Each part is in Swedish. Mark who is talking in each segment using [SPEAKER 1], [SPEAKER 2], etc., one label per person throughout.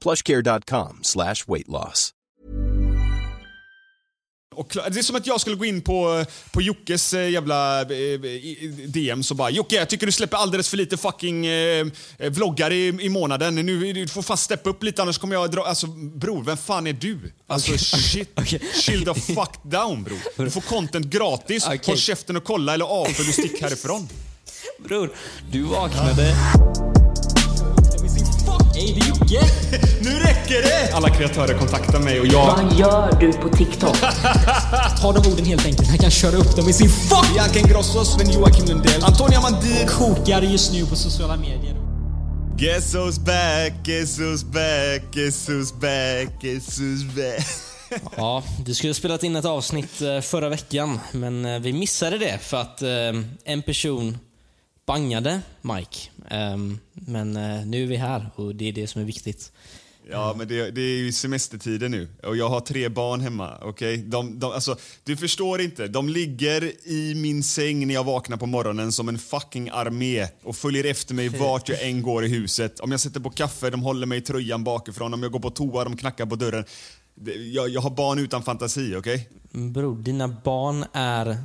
[SPEAKER 1] plushcare.com slash weight loss.
[SPEAKER 2] Och det är som att jag skulle gå in på, på Jockes eh, jävla eh, DM så bara Jocke, jag tycker du släpper alldeles för lite fucking eh, eh, vloggar i, i månaden. Nu, du får fan steppa upp lite annars kommer jag dra... Alltså bror, vem fan är du? Alltså shit. Chill the fuck down bror. Du får content gratis.
[SPEAKER 3] Okej.
[SPEAKER 2] Håll käften och kolla eller avfölj du stick härifrån.
[SPEAKER 3] Bror, du vaknade... Hej, det är Jocke!
[SPEAKER 2] Nu räcker det! Alla kreatörer kontaktar mig och jag...
[SPEAKER 4] Vad gör du på TikTok?
[SPEAKER 3] Ta de orden helt enkelt. Han kan köra upp dem i sin fuck!
[SPEAKER 2] Bianca Ingrosso, Sven Joakim Lundell, Antonia Mandir.
[SPEAKER 3] Kokar just nu på sociala medier.
[SPEAKER 2] Guess who's back, guess who's back, guess who's back, guess who's back.
[SPEAKER 3] Ja, du skulle ha spelat in ett avsnitt eh, förra veckan, men eh, vi missade det för att eh, en person bangade Mike. Ehm, Men eh, nu är vi här och det är det som är viktigt.
[SPEAKER 2] Ja, men det, det är ju semestertider nu och jag har tre barn hemma. okej? De, de, alltså, du förstår inte, de ligger i min säng när jag vaknar på morgonen som en fucking armé och följer efter mig vart jag än går i huset. Om jag sätter på kaffe, de håller mig i tröjan bakifrån. Om jag går på toa, de knackar på dörren. Jag, jag har barn utan fantasi, okej?
[SPEAKER 3] Bror, dina barn är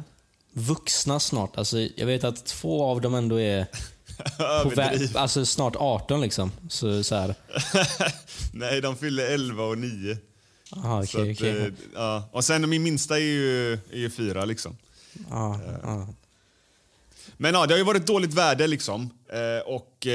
[SPEAKER 3] vuxna snart. Alltså, jag vet att två av dem ändå är på vä- alltså snart 18 liksom. Så, så här.
[SPEAKER 2] Nej, de fyller 11 och 9.
[SPEAKER 3] Aha, okej,
[SPEAKER 2] att,
[SPEAKER 3] okej.
[SPEAKER 2] eh, ja. Och sen min minsta är ju, är ju fyra liksom.
[SPEAKER 3] Ja, ja.
[SPEAKER 2] Men ja, det har ju varit dåligt väder liksom. Eh, och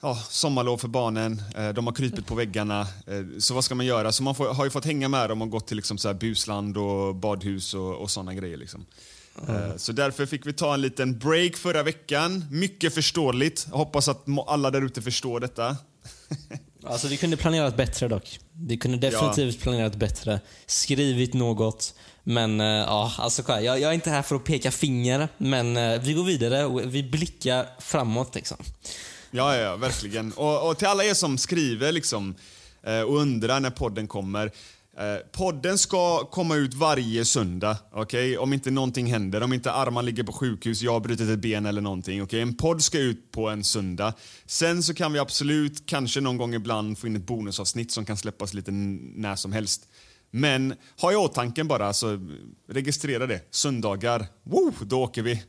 [SPEAKER 2] ja, sommarlov för barnen. Eh, de har krypit på väggarna. Eh, så vad ska man göra? Så man får, har ju fått hänga med dem och gått till liksom så busland och badhus och, och såna grejer. Liksom. Eh, så därför fick vi ta en liten break förra veckan. Mycket förståeligt. Hoppas att alla där ute förstår detta.
[SPEAKER 3] Alltså vi kunde planerat bättre dock. Vi kunde definitivt planerat bättre. Skrivit något. Men ja, alltså jag, jag är inte här för att peka finger, men vi går vidare och vi blickar framåt liksom.
[SPEAKER 2] Ja, ja, verkligen. Och, och till alla er som skriver liksom, eh, och undrar när podden kommer. Eh, podden ska komma ut varje söndag, okay? Om inte någonting händer, om inte Arman ligger på sjukhus, jag har brutit ett ben eller någonting. Okay? En podd ska ut på en söndag. Sen så kan vi absolut, kanske någon gång ibland, få in ett bonusavsnitt som kan släppas lite när som helst. Men ha i åtanke bara, så registrera det. Söndagar, woo, då åker vi.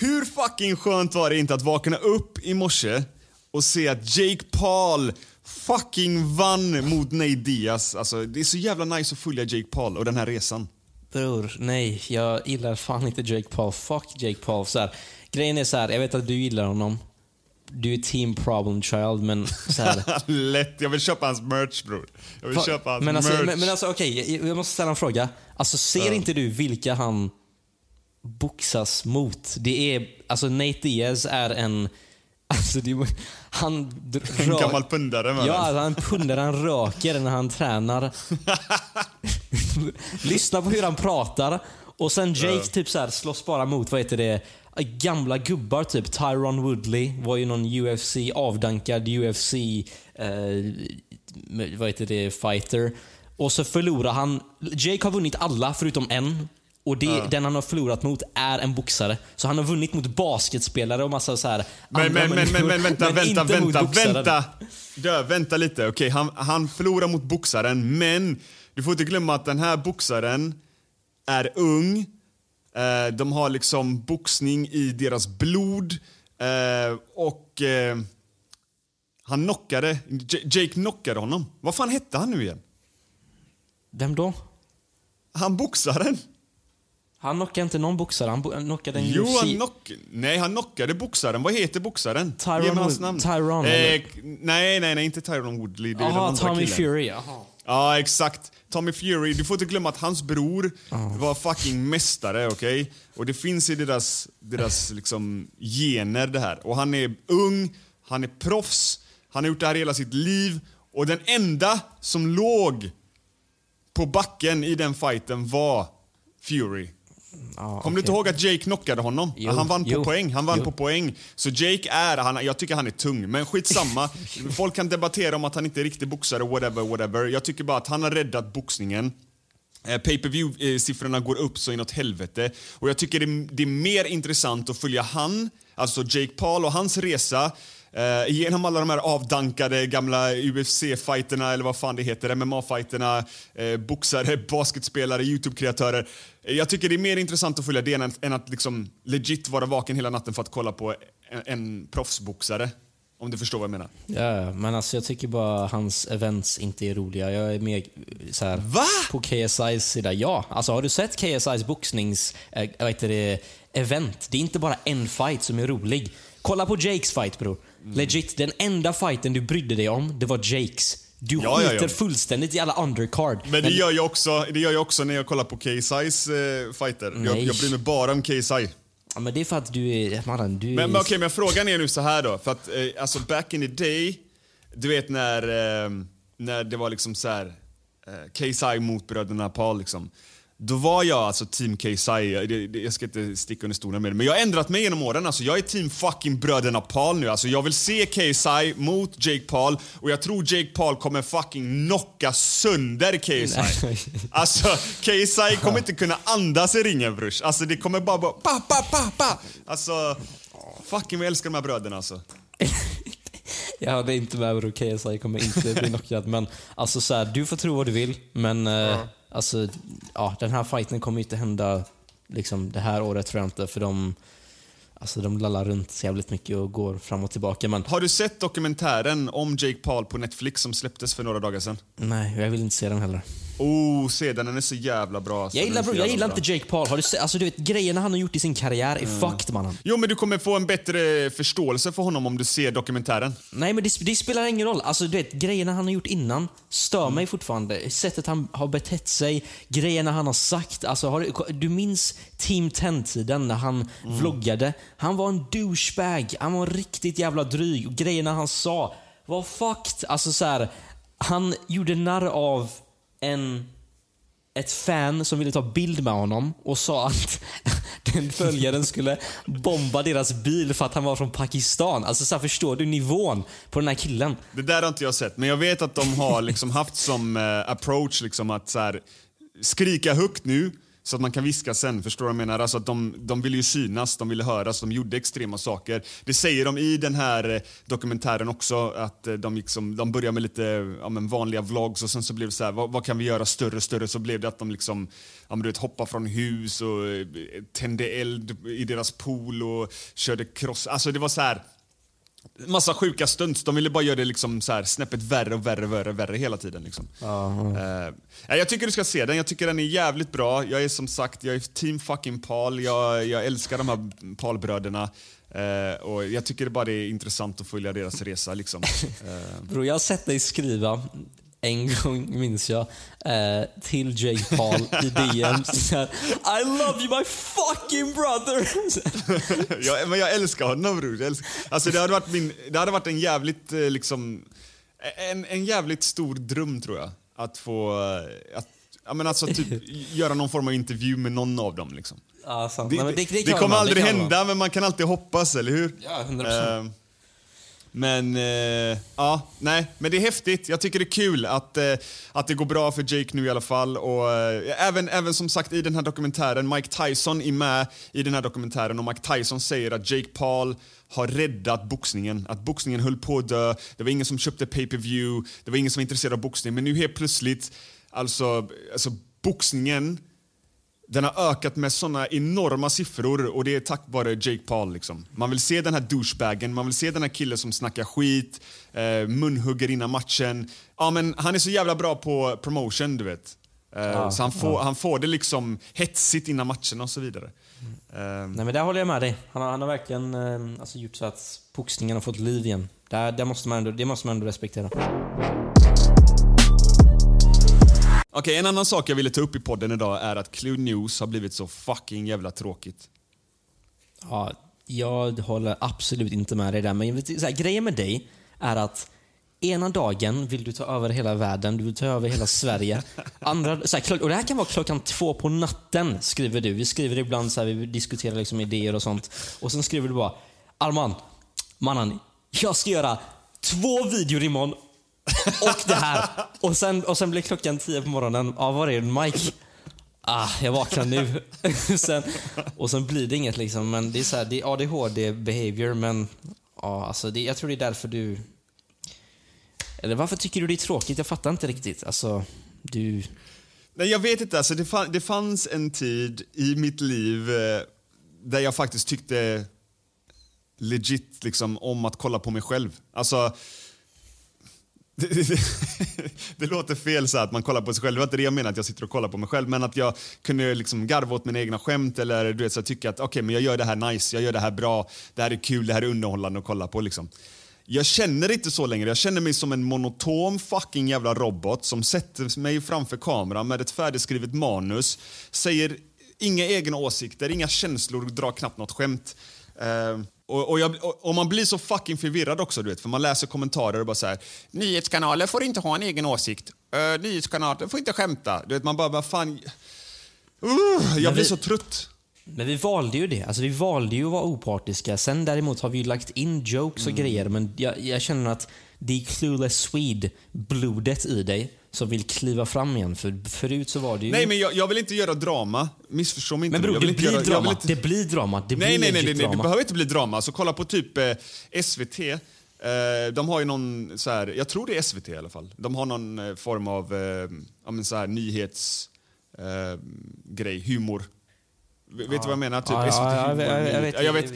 [SPEAKER 2] Hur fucking skönt var det inte att vakna upp i morse och se att Jake Paul fucking vann mot Nate Diaz. Alltså, det är så jävla nice att följa Jake Paul och den här resan.
[SPEAKER 3] Bror, nej. Jag gillar fan inte Jake Paul. Fuck Jake Paul. Så här, grejen är så här, jag vet att du gillar honom. Du är team problem child, men så här,
[SPEAKER 2] Lätt. Jag vill köpa hans merch bror. Jag vill
[SPEAKER 3] Va-
[SPEAKER 2] köpa hans
[SPEAKER 3] men alltså,
[SPEAKER 2] merch.
[SPEAKER 3] men, men alltså okej, jag, jag måste ställa en fråga. Alltså ser inte du vilka han boxas mot? Det är, alltså Nate Diaz är en, alltså det, han
[SPEAKER 2] en gammal pundare
[SPEAKER 3] Ja, alltså, han pundar, han röker när han tränar. Lyssna på hur han pratar. Och sen Jake typ så här slåss bara mot, vad heter det, gamla gubbar, typ Tyron Woodley var ju någon UFC, avdankad UFC, eh, vad heter det, fighter. Och så förlorar han, Jake har vunnit alla förutom en. Och det, den han har förlorat mot är en boxare. Så han har vunnit mot basketspelare och massa så här
[SPEAKER 2] Men, men, men, men, men vänta,
[SPEAKER 3] men
[SPEAKER 2] vänta, vänta, vänta. Dö, vänta lite. Okej, han, han förlorar mot boxaren, men du får inte glömma att den här boxaren är ung. Eh, de har liksom boxning i deras blod. Eh, och eh, han knockade, J- Jake knockade honom. Vad fan hette han nu igen?
[SPEAKER 3] Vem då?
[SPEAKER 2] Han boxaren.
[SPEAKER 3] Han knockade inte någon boxare, han knockade en
[SPEAKER 2] Jo,
[SPEAKER 3] UFC.
[SPEAKER 2] han knock... Nej, han knockade boxaren. Vad heter boxaren?
[SPEAKER 3] Tyron
[SPEAKER 2] Ge mig hans namn.
[SPEAKER 3] Tyron,
[SPEAKER 2] eh, Nej, nej, nej, inte Tyron Woodley. Det är andra
[SPEAKER 3] Tommy
[SPEAKER 2] killen.
[SPEAKER 3] Fury. Jaha.
[SPEAKER 2] Ja, exakt. Tommy Fury. Du får inte glömma att hans bror var fucking mästare, okej? Och det finns i deras, deras liksom, gener det här. Och han är ung, han är proffs, han har gjort det här hela sitt liv. Och den enda som låg på backen i den fighten var Fury.
[SPEAKER 3] Ja,
[SPEAKER 2] Kommer du inte ihåg att Jake knockade honom?
[SPEAKER 3] Jo,
[SPEAKER 2] han vann på
[SPEAKER 3] jo,
[SPEAKER 2] poäng. Han vann
[SPEAKER 3] jo.
[SPEAKER 2] på poäng. Så Jake är, han, jag tycker han är tung, men skitsamma. Folk kan debattera om att han inte är riktig boxare, whatever, whatever. Jag tycker bara att han har räddat boxningen. Eh, pay per view siffrorna går upp så inåt helvete. Och jag tycker det, det är mer intressant att följa han, alltså Jake Paul och hans resa eh, genom alla de här avdankade gamla UFC-fighterna eller vad fan det heter, MMA-fighterna, eh, boxare, basketspelare, YouTube-kreatörer. Eh, Jag tycker det är mer intressant att följa det än, än att liksom legit vara vaken hela natten för att kolla på en, en proffsboxare. Om du förstår vad jag menar.
[SPEAKER 3] Ja, men alltså jag tycker bara hans events inte är roliga. Jag är mer eh, så här,
[SPEAKER 2] Va?
[SPEAKER 3] på KSIs sida. Ja, alltså har du sett KSIs boxnings, äh, vad heter det, event? Det är inte bara en fight som är rolig. Kolla på Jakes fight bror.
[SPEAKER 2] Mm.
[SPEAKER 3] Legit, den enda fighten du brydde dig om, det var Jakes. Du
[SPEAKER 2] Ja, ja,
[SPEAKER 3] skiter
[SPEAKER 2] ja.
[SPEAKER 3] fullständigt i alla undercard.
[SPEAKER 2] Men det gör jag också, det gör jag också när jag kollar på KSI's eh, fighter. Jag,
[SPEAKER 3] Nej.
[SPEAKER 2] jag bryr mig bara om KSI.
[SPEAKER 3] ja, men det är för att du är, mannen, du är...
[SPEAKER 2] Men, men okej, men frågan är nu så här då. För att eh, alltså back in the day, du vet när, eh, när det var liksom så här eh, KSI mot bröderna Paul liksom. Då var jag alltså team KSI, jag, ska inte sticka under stolen med det. Men jag har ändrat mig genom åren. Alltså, jag är team fucking bröderna Paul nu. Alltså, jag vill se KSI mot Jake Paul och jag tror Jake Paul kommer fucking knocka sönder KSI. Alltså, KSI kommer inte kunna andas i ringen brors. Alltså det kommer bara bara pa, pa, pa, pa. Alltså, fucking jag älskar de här bröderna alltså.
[SPEAKER 3] Jag hade inte med bror, KSI kommer inte bli knockad. Men alltså så här, du får tro vad du vill. Men eh, alltså, ja, den här fighten kommer inte hända liksom, det här året tror jag inte. För de, alltså, de lallar runt så jävligt mycket och går fram och tillbaka. Men
[SPEAKER 2] Har du sett dokumentären om Jake Paul på Netflix som släpptes för några dagar sedan?
[SPEAKER 3] nej, jag vill inte se den heller.
[SPEAKER 2] Oh, se den, den är så jävla bra. Alltså.
[SPEAKER 3] Jag
[SPEAKER 2] Den
[SPEAKER 3] gillar,
[SPEAKER 2] så
[SPEAKER 3] bro, jag gillar
[SPEAKER 2] bra.
[SPEAKER 3] inte Jake Paul. Har du sett, alltså, du vet, grejerna han har gjort i sin karriär är fucked mannen.
[SPEAKER 2] Jo, men du kommer få en bättre förståelse för honom om du ser dokumentären.
[SPEAKER 3] Nej men det, det spelar ingen roll. Alltså du vet, grejerna han har gjort innan stör mig fortfarande. Sättet han har betett sig, grejerna han har sagt. Alltså, har du, du minns Team 10-tiden när han vloggade? Han var en douchebag. Han var riktigt jävla dryg. Grejerna han sa var fucked. Alltså så här, han gjorde narr av en ett fan som ville ta bild med honom och sa att den följaren skulle bomba deras bil för att han var från Pakistan. Alltså så här, förstår du nivån på den här killen?
[SPEAKER 2] Det där har inte jag sett, men jag vet att de har liksom haft som eh, approach liksom att så här, skrika högt nu så att man kan viska sen. Förstår du vad jag menar? Alltså att de, de ville ju synas, de ville höras, de gjorde extrema saker. Det säger de i den här eh, dokumentären också, att eh, de, liksom, de började med lite ja, men vanliga vlogs och sen så blev det så här, vad, vad kan vi göra större, större? Så blev det att de liksom, ja, men du vet, hoppade från hus och eh, tände eld i deras pool och körde cross. Alltså det var så här, massa sjuka stunts. De ville bara göra det liksom så här snäppet värre och värre, värre, värre hela tiden. Liksom. Eh, jag tycker du ska se den. Jag tycker den är jävligt bra. Jag är som sagt, jag är team fucking Paul. Jag, jag älskar de här Paul-bröderna. Eh, och jag tycker det bara det är intressant att följa deras resa. Liksom. Eh,
[SPEAKER 3] Bro, jag har sett dig skriva en gång, minns jag, eh, till Jake Paul i DM. Här, I love you my fucking brother!
[SPEAKER 2] jag, men jag älskar honom bror. Jag älskar, alltså, det, hade varit min, det hade varit en jävligt, eh, liksom, en, en jävligt stor dröm tror jag. Att få, eh, att, ja, men alltså, typ, göra någon form av intervju med någon av dem. Liksom.
[SPEAKER 3] Ja, sant.
[SPEAKER 2] Det,
[SPEAKER 3] Nej, det, det,
[SPEAKER 2] det, kommer
[SPEAKER 3] man,
[SPEAKER 2] aldrig
[SPEAKER 3] kan man.
[SPEAKER 2] hända, men man kan alltid hoppas, eller hur?
[SPEAKER 3] Ja, 100%.
[SPEAKER 2] Eh, men, eh, ja, nej, men det är häftigt. Jag tycker det är kul att, eh, att det går bra för Jake nu i alla fall. Och, eh, även, även som sagt i den här dokumentären, Mike Tyson är med i den här dokumentären och Mike Tyson säger att Jake Paul har räddat boxningen. Att boxningen höll på att dö. Det var ingen som köpte pay-per-view, det var ingen som var intresserad av boxning. Men nu helt plötsligt, alltså, alltså boxningen den har ökat med såna enorma siffror och det är tack vare Jake Paul. Liksom. Man vill se den här douchebagen, man vill se den här killen som snackar skit, eh, munhugger innan matchen. Ja, men han är så jävla bra på promotion, du vet. Eh, så han får, han får det liksom hetsigt innan matchen och så vidare. Eh,
[SPEAKER 3] Nej men där håller jag med dig. Han har, han har verkligen eh, alltså, gjort så att boxningen har fått liv igen. Där, där måste man ändå, det måste man ändå respektera.
[SPEAKER 2] Okej, en annan sak jag ville ta upp i podden idag är att Clue News har blivit så fucking jävla tråkigt.
[SPEAKER 3] Ja, jag håller absolut inte med dig där. Men så här, grejen med dig är att ena dagen vill du ta över hela världen, du vill ta över hela Sverige. Andra, så här, och det här kan vara klockan två på natten, skriver du. Vi skriver ibland så här, vi diskuterar liksom idéer och sånt. Och sen skriver du bara, Arman, mannen, jag ska göra två videor imorgon och det här. Och sen, och sen blir klockan tio på morgonen. Ja, var är Mike? Ah, jag vaknar nu. sen, och sen blir det inget liksom. Men det är, så här, det är ADHD behavior, men ja, alltså det, jag tror det är därför du... Eller varför tycker du det är tråkigt? Jag fattar inte riktigt. Alltså, du...
[SPEAKER 2] Nej, jag vet inte. Alltså, det, fann, det fanns en tid i mitt liv eh, där jag faktiskt tyckte legit liksom, om att kolla på mig själv. Alltså, det, det, det låter fel så att man kollar på sig själv. Det var inte det jag menar att jag sitter och kollar på mig själv. Men att jag kunde liksom garva åt mina egna skämt eller du vet, så tycka att okej, men jag gör det här nice, jag gör det här bra, det här är kul, det här är underhållande att kolla på. Liksom. Jag känner inte så längre. Jag känner mig som en monotom fucking jävla robot som sätter mig framför kameran med ett färdigskrivet manus, säger inga egna åsikter, inga känslor, drar knappt något skämt. Uh, och, och, jag, och, och man blir så fucking förvirrad också, du vet, för man läser kommentarer och bara så här, nyhetskanaler får inte ha en egen åsikt, uh, nyhetskanaler får inte skämta. Du vet, man bara, vad fan... Uh, jag blir så trött.
[SPEAKER 3] Men vi valde ju det. Alltså vi valde ju att vara opartiska. Sen däremot har vi lagt in jokes och grejer, men jag, jag känner att det är clueless Swede-blodet i dig som vill kliva fram igen. För förut så var det ju...
[SPEAKER 2] Nej, men jag, jag vill inte göra drama. Missförstå mig inte.
[SPEAKER 3] Men bror, det blir
[SPEAKER 2] göra,
[SPEAKER 3] drama.
[SPEAKER 2] inte-
[SPEAKER 3] Det blir drama. Det blir
[SPEAKER 2] Nej, nej, nej, nej, nej, det behöver inte bli drama. Så kolla på typ eh, SVT. Eh, de har ju någon, så här, jag tror det är SVT i alla fall. De har någon eh, form av eh, ja, men så här, nyhets... Eh, grej, humor. Vet du vad jag menar? Typ
[SPEAKER 3] Ja, ja,
[SPEAKER 2] SVT
[SPEAKER 3] ja, jag jag vet-
[SPEAKER 2] Ja, jag
[SPEAKER 3] vet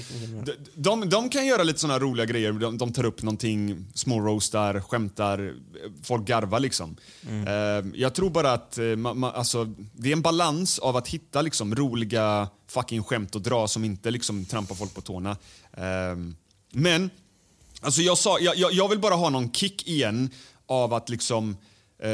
[SPEAKER 2] de, de, de kan göra lite såna roliga grejer. De, de tar upp någonting, små roastar, skämtar, folk garvar liksom.
[SPEAKER 3] Mm.
[SPEAKER 2] Eh, jag tror bara att eh, ma, ma, alltså, det är en balans av att hitta liksom, roliga fucking skämt och dra som inte liksom, trampar folk på tårna. Eh, men Alltså jag, sa, jag, jag vill bara ha någon kick igen av att liksom eh,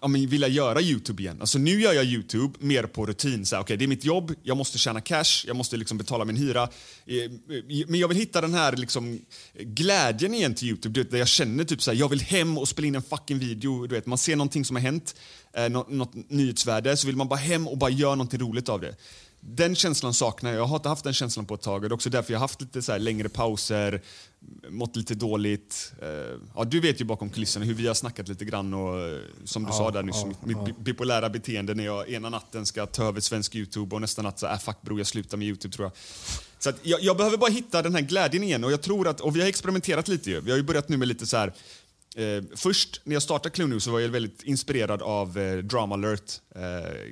[SPEAKER 2] ja, men vilja göra Youtube igen. Alltså nu gör jag Youtube mer på rutin. Så här, okay, det är mitt jobb, jag måste tjäna cash, jag måste liksom betala min hyra. Ehm, eh, men jag vill hitta den här liksom, glädjen igen till Youtube, du vet, där jag känner typ så här, jag vill hem och spela in en fucking video. Du vet, man ser någonting som har hänt, eh, något, något nyhetsvärde, så vill man bara hem och bara göra någonting roligt av det. Den känslan saknar jag. Jag har inte haft den känslan på ett tag. Och det är också därför jag har haft lite så längre pauser, mått lite dåligt. Eh, ja, du vet ju bakom kulisserna hur vi har snackat lite grann och eh, som du sa där nyss, mitt, mitt bi- bipolära beteende när jag ena natten ska ta över svensk Youtube och nästa natt så äh, fuck bro, jag slutar med Youtube tror jag. Så jag, jag behöver bara hitta den här glädjen igen och jag tror att, och vi har experimenterat lite ju. Vi har ju börjat nu med lite så här Eh, först när jag startade Clue så var jag väldigt inspirerad av eh, Drama alert, eh,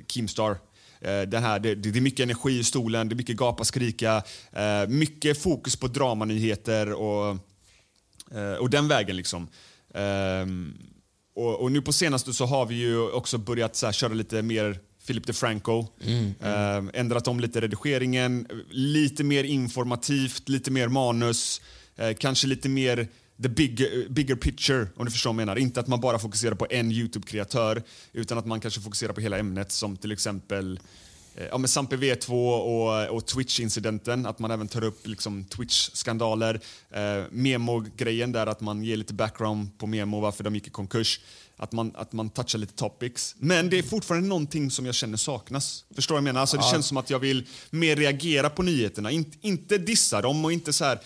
[SPEAKER 2] Keemstar. Eh, den här, det, det är mycket energi i stolen, det är mycket gapa skrika, eh, mycket fokus på dramanyheter och, eh, och den vägen. liksom. Ehm, och, och nu på senaste så har vi ju också börjat så här, köra lite mer Philip DeFranco. Ehm, ändrat om lite redigeringen, lite mer informativt, lite mer manus, eh, kanske lite mer the big, bigger picture, om du förstår vad jag menar. Inte att man bara fokuserar på en YouTube-kreatör, utan att man kanske fokuserar på hela ämnet som till exempel eh, ja, med Sampe V2 och, och Twitch-incidenten, att man även tar upp liksom, Twitch-skandaler. Eh, Memo-grejen där, att man ger lite background på Memo, varför de gick i konkurs. Att man, att man touchar lite topics. Men det är fortfarande någonting som jag känner saknas. Förstår vad jag menar? Alltså, det känns som att jag vill mer reagera på nyheterna, In, inte dissa dem och inte så här...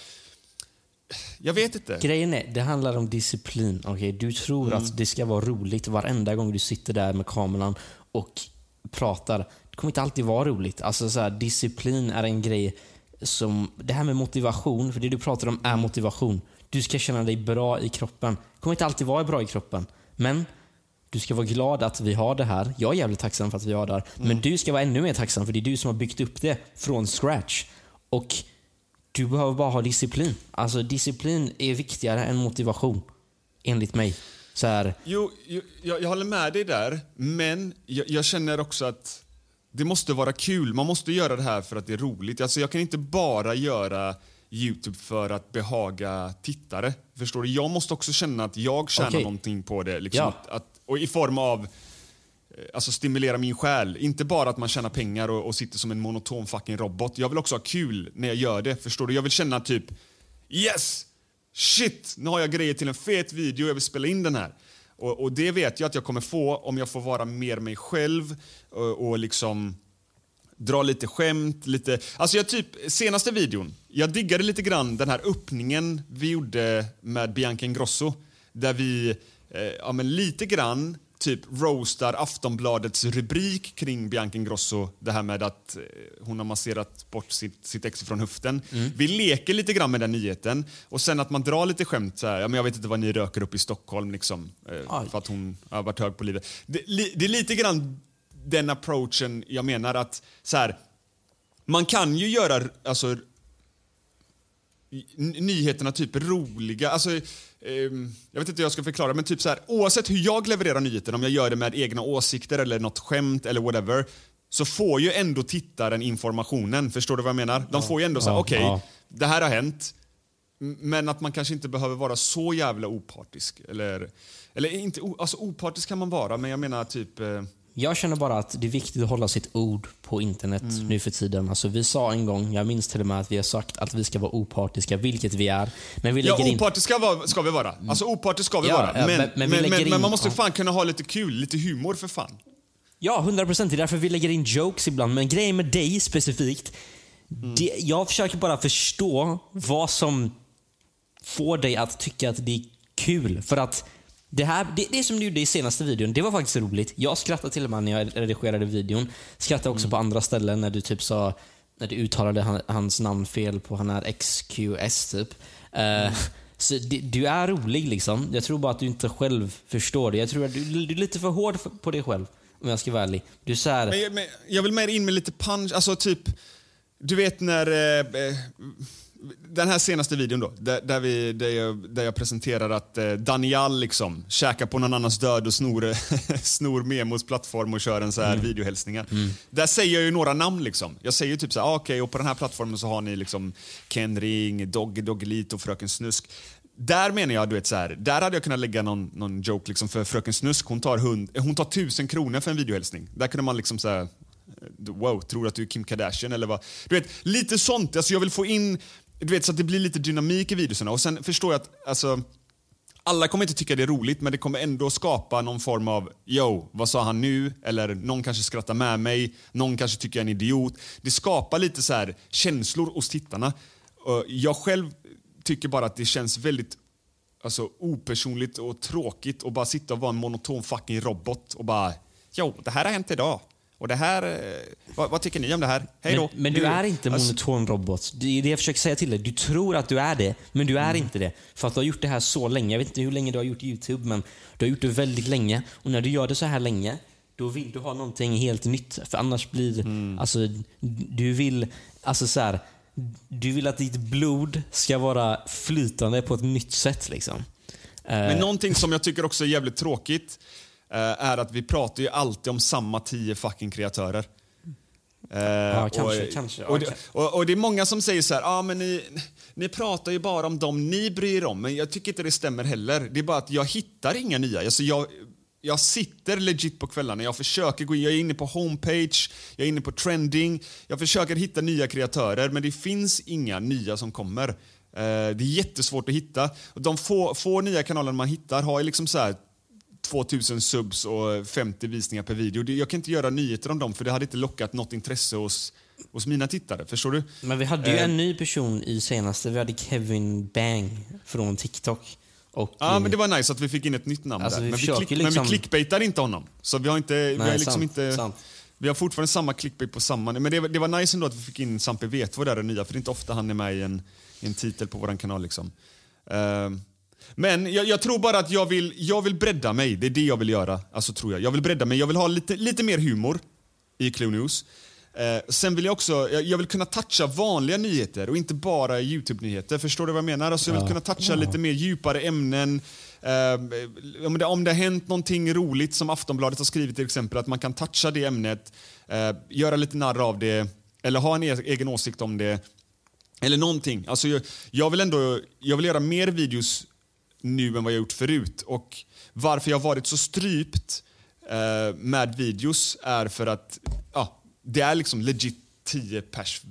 [SPEAKER 2] Jag vet inte.
[SPEAKER 3] Grejen är, det handlar om disciplin. Okay? Du tror
[SPEAKER 2] Mm.
[SPEAKER 3] att det ska vara roligt varenda gång du sitter där med kameran och pratar. Det kommer inte alltid vara roligt. Alltså så här, Disciplin är en grej som... Det här med motivation, för det du pratar om är motivation. Du ska känna dig bra i kroppen. Det kommer inte alltid vara bra i kroppen. Men du ska vara glad att vi har det här. Jag är jävligt tacksam för att vi har det här.
[SPEAKER 2] Mm.
[SPEAKER 3] Men du ska vara ännu mer tacksam för det är du som har byggt upp det från scratch. Och du behöver bara ha disciplin. Alltså disciplin är viktigare än motivation. Enligt mig. Så här,
[SPEAKER 2] Jo, jo jag, jag håller med dig där, men jag, jag känner också att det måste vara kul. Man måste göra det här för att det är roligt. Alltså jag kan inte bara göra Youtube för att behaga tittare. Förstår du? Jag måste också känna att jag tjänar
[SPEAKER 3] Okej.
[SPEAKER 2] någonting på det. Liksom,
[SPEAKER 3] Ja.
[SPEAKER 2] att, att, och i form av Eh, alltså stimulera min själ. Inte bara att man tjänar pengar och, och sitter som en monoton fucking robot. Jag vill också ha kul när jag gör det. Förstår du? Jag vill känna typ Yes! Shit! Nu har jag grejer till en fet video, jag vill spela in den här. Och, och det vet jag att jag kommer få om jag får vara mer mig själv och, och liksom dra lite skämt, lite... Alltså jag typ, senaste videon, jag diggade lite grann den här öppningen vi gjorde med Bianca Ingrosso. Där vi, eh, ja men lite grann, typ roastar Aftonbladets rubrik kring Bianca Ingrosso. Det här med att eh, hon har masserat bort sitt, sitt ex från höften. Vi leker lite grann med den nyheten. Och sen att man drar lite skämt så här, ja men jag vet inte vad ni röker upp i Stockholm liksom. Eh,
[SPEAKER 3] Aj.
[SPEAKER 2] för att hon har varit hög på livet. Det, li, det är lite grann den approachen jag menar att så här, man kan ju göra alltså, nyheterna typ roliga. Alltså, ehm, jag vet inte hur jag ska förklara, men typ så här, oavsett hur jag levererar nyheten, om jag gör det med egna åsikter eller något skämt eller whatever, så får ju ändå tittaren informationen. Förstår du vad jag menar? De får ju ändå säga,
[SPEAKER 3] Ja,
[SPEAKER 2] okej,
[SPEAKER 3] ja.
[SPEAKER 2] det här har hänt. Men att man kanske inte behöver vara så jävla opartisk. Eller, eller inte, alltså opartisk kan man vara, men jag menar typ... Eh,
[SPEAKER 3] jag känner bara att det är viktigt att hålla sitt ord på internet
[SPEAKER 2] Mm.
[SPEAKER 3] nu för tiden. Alltså, vi sa en gång, jag minns till och med att vi har sagt att vi ska vara opartiska, vilket vi är. Men vi
[SPEAKER 2] Ja,
[SPEAKER 3] lägger in...
[SPEAKER 2] opartiska var, ska vi vara. Alltså opartisk ska vi
[SPEAKER 3] Ja,
[SPEAKER 2] vara.
[SPEAKER 3] ja,
[SPEAKER 2] Men,
[SPEAKER 3] men-
[SPEAKER 2] men,
[SPEAKER 3] men in-
[SPEAKER 2] man måste
[SPEAKER 3] ja.
[SPEAKER 2] fan kunna ha lite kul, lite humor för fan.
[SPEAKER 3] Ja, 100 procent. Det är därför vi lägger in jokes ibland. Men grejen med dig specifikt, det, jag försöker bara förstå vad som får dig att tycka att det är kul. För att det, här, det, det som du gjorde i senaste videon, det var faktiskt roligt. Jag skrattade till och med när jag redigerade videon. Skrattade också på andra ställen när du typ sa, när du uttalade han, hans namn fel på han är XQS typ. Eh, Så det, du är rolig liksom. Jag tror bara att du inte själv förstår det. Jag tror att du, du är lite för hård på dig själv. Om jag ska vara ärlig. Du är så här,
[SPEAKER 2] Men, jag- men, jag vill mer in med lite punch, alltså typ... Du vet när... Eh, eh, den här senaste videon då, där, där, vi, där, jag, där jag presenterar att eh, Daniel liksom käkar på någon annans död och snor, snor Memos plattform och kör en så här videohälsningar. Där säger jag ju några namn liksom. Jag säger typ så här, ah, okej, och på den här plattformen så har ni liksom Ken Ring, Doggy Doggelito och Fröken Snusk. Där menar jag, du vet så här, där hade jag kunnat lägga någon, någon joke liksom för Fröken Snusk, hon tar, hund, hon tar tusen kronor för en videohälsning. Där kunde man liksom så här, wow, tror du att du är Kim Kardashian eller vad? Du vet, lite sånt. Alltså jag vill få in, du vet, så att det blir lite dynamik i videorna. Och sen förstår jag att, alltså, alla kommer inte tycka det är roligt, men det kommer ändå skapa någon form av “Yo, vad sa han nu?” eller “Någon kanske skrattar med mig”, “Någon kanske tycker jag är en idiot”. Det skapar lite så här känslor hos tittarna. Jag själv tycker bara att det känns väldigt alltså, opersonligt och tråkigt att bara sitta och vara en monoton fucking robot och bara “Jo, det här har hänt idag”. Och det här, eh, vad, vad tycker ni om det här? Hej då.
[SPEAKER 3] Men, men du är inte
[SPEAKER 2] Alltså-
[SPEAKER 3] monoton robot. Det är det jag försöker säga till dig. Du tror att du är det, men du är
[SPEAKER 2] Mm.
[SPEAKER 3] inte det. För att du har gjort det här så länge. Jag vet inte hur länge du har gjort YouTube, men du har gjort det väldigt länge. Och när du gör det så här länge, då vill du ha någonting helt nytt. För annars blir
[SPEAKER 2] Mm.
[SPEAKER 3] alltså, du vill, alltså så här, du vill att ditt blod ska vara flytande på ett nytt sätt liksom. Eh,
[SPEAKER 2] Men någonting som jag tycker också är jävligt tråkigt eh, är att vi pratar ju alltid om samma tio fucking kreatörer. Eh,
[SPEAKER 3] kanske, kanske,
[SPEAKER 2] Och,
[SPEAKER 3] ja,
[SPEAKER 2] det-
[SPEAKER 3] kan-
[SPEAKER 2] och, och det är många som säger så här, ah, men ni, ni pratar ju bara om dem ni bryr om. Men jag tycker inte det stämmer heller. Det är bara att jag hittar inga nya. Alltså jag, jag sitter legit på kvällarna. Jag försöker gå in, jag är inne på homepage, jag är inne på trending. Jag försöker hitta nya kreatörer, men det finns inga nya som kommer. Eh, det är jättesvårt att hitta. De få, få nya kanaler man hittar har liksom så här 2000 subs och 50 visningar per video. Jag kan inte göra nyheter om dem för det hade inte lockat något intresse hos, hos mina tittare. Förstår du?
[SPEAKER 3] Men vi hade ju
[SPEAKER 2] Eh.
[SPEAKER 3] en ny person i senaste. Vi hade Kevin Bang från TikTok. Och,
[SPEAKER 2] Ja, men det var nice att vi fick in ett nytt namn
[SPEAKER 3] Alltså,
[SPEAKER 2] där.
[SPEAKER 3] vi
[SPEAKER 2] Men vi, klick, men
[SPEAKER 3] liksom-
[SPEAKER 2] vi clickbaitar inte honom. Så vi har inte... vi har liksom
[SPEAKER 3] sant,
[SPEAKER 2] inte
[SPEAKER 3] sant.
[SPEAKER 2] Vi har fortfarande samma clickbait på samma... Men det, var- det var nice ändå att vi fick in Sampe Vetvå där, den nya, för det är inte ofta han är med i en, i en titel på vår kanal. Liksom. Ehm, men jag, jag tror bara att jag vill, jag vill bredda mig. Det är det jag vill göra. Alltså, tror jag. jag vill bredda mig. Jag vill ha lite, lite mer humor i Clue News. Eh, sen vill jag också jag, jag vill kunna toucha vanliga nyheter och inte bara Youtube-nyheter. Förstår du vad jag menar? Alltså, jag vill kunna toucha lite mer djupare ämnen. Eh, om, det, om det har hänt någonting roligt som Aftonbladet har skrivit till exempel, att man kan toucha det ämnet, eh, göra lite narr av det, eller ha en e- egen åsikt om det. Eller någonting. Alltså jag, jag, vill ändå, jag vill göra mer videos nu än vad jag gjort förut. Och varför jag har varit så strypt eh, med videos är för att ja, det är liksom legit 10 pers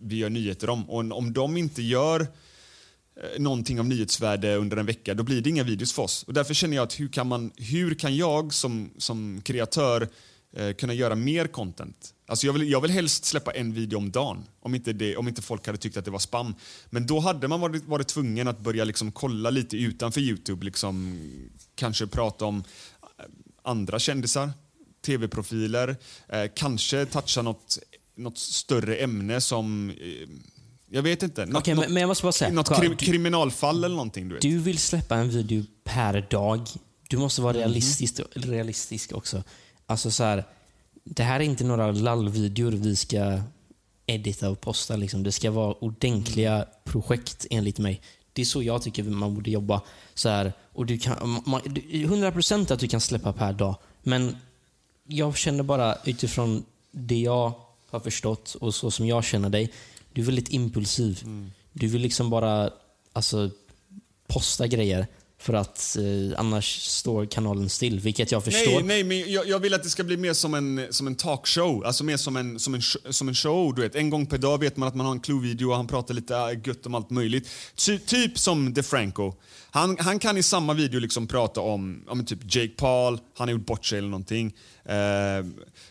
[SPEAKER 2] vi gör nyheter om. Och om de inte gör eh, någonting av nyhetsvärde under en vecka, då blir det inga videos för oss. Och därför känner jag att hur kan, man, hur kan jag som, som kreatör eh, kunna göra mer content? Alltså jag, vill, jag vill helst släppa en video om dagen, om inte, det, om inte folk hade tyckt att det var spam. Men då hade man varit, varit tvungen att börja liksom kolla lite utanför Youtube, liksom, kanske prata om eh, andra kändisar, tv-profiler, eh, kanske toucha något, något större ämne som eh, jag vet inte. Något,
[SPEAKER 3] Okej, men- men jag måste bara säga,
[SPEAKER 2] något krim, kriminalfall eller någonting. Du vet.
[SPEAKER 3] Du vill släppa en video per dag. Du måste vara realistisk, realistisk också. Alltså så här, det här är inte några lallvideor vi ska edita och posta. Liksom. Det ska vara ordentliga
[SPEAKER 2] Mm.
[SPEAKER 3] projekt enligt mig. Det är så jag tycker man borde jobba. Så här, och du kan, man, du- 100% att du kan släppa per dag. Men jag känner bara utifrån det jag har förstått och så som jag känner dig. Du är väldigt impulsiv.
[SPEAKER 2] Mm.
[SPEAKER 3] Du vill liksom bara alltså, posta grejer för att eh, annars står kanalen still, vilket jag förstår.
[SPEAKER 2] Nej, nej, men jag, jag vill att det ska bli mer som en, som en talkshow. Alltså mer som en, som, en, som en show. Du vet. En gång per dag vet man att man har en Clue-video och han pratar lite äh, gött om allt möjligt. Ty, typ som DeFranco. Han, han kan i samma video liksom prata om, om typ Jake Paul, han har gjort bort sig eller någonting. Eh,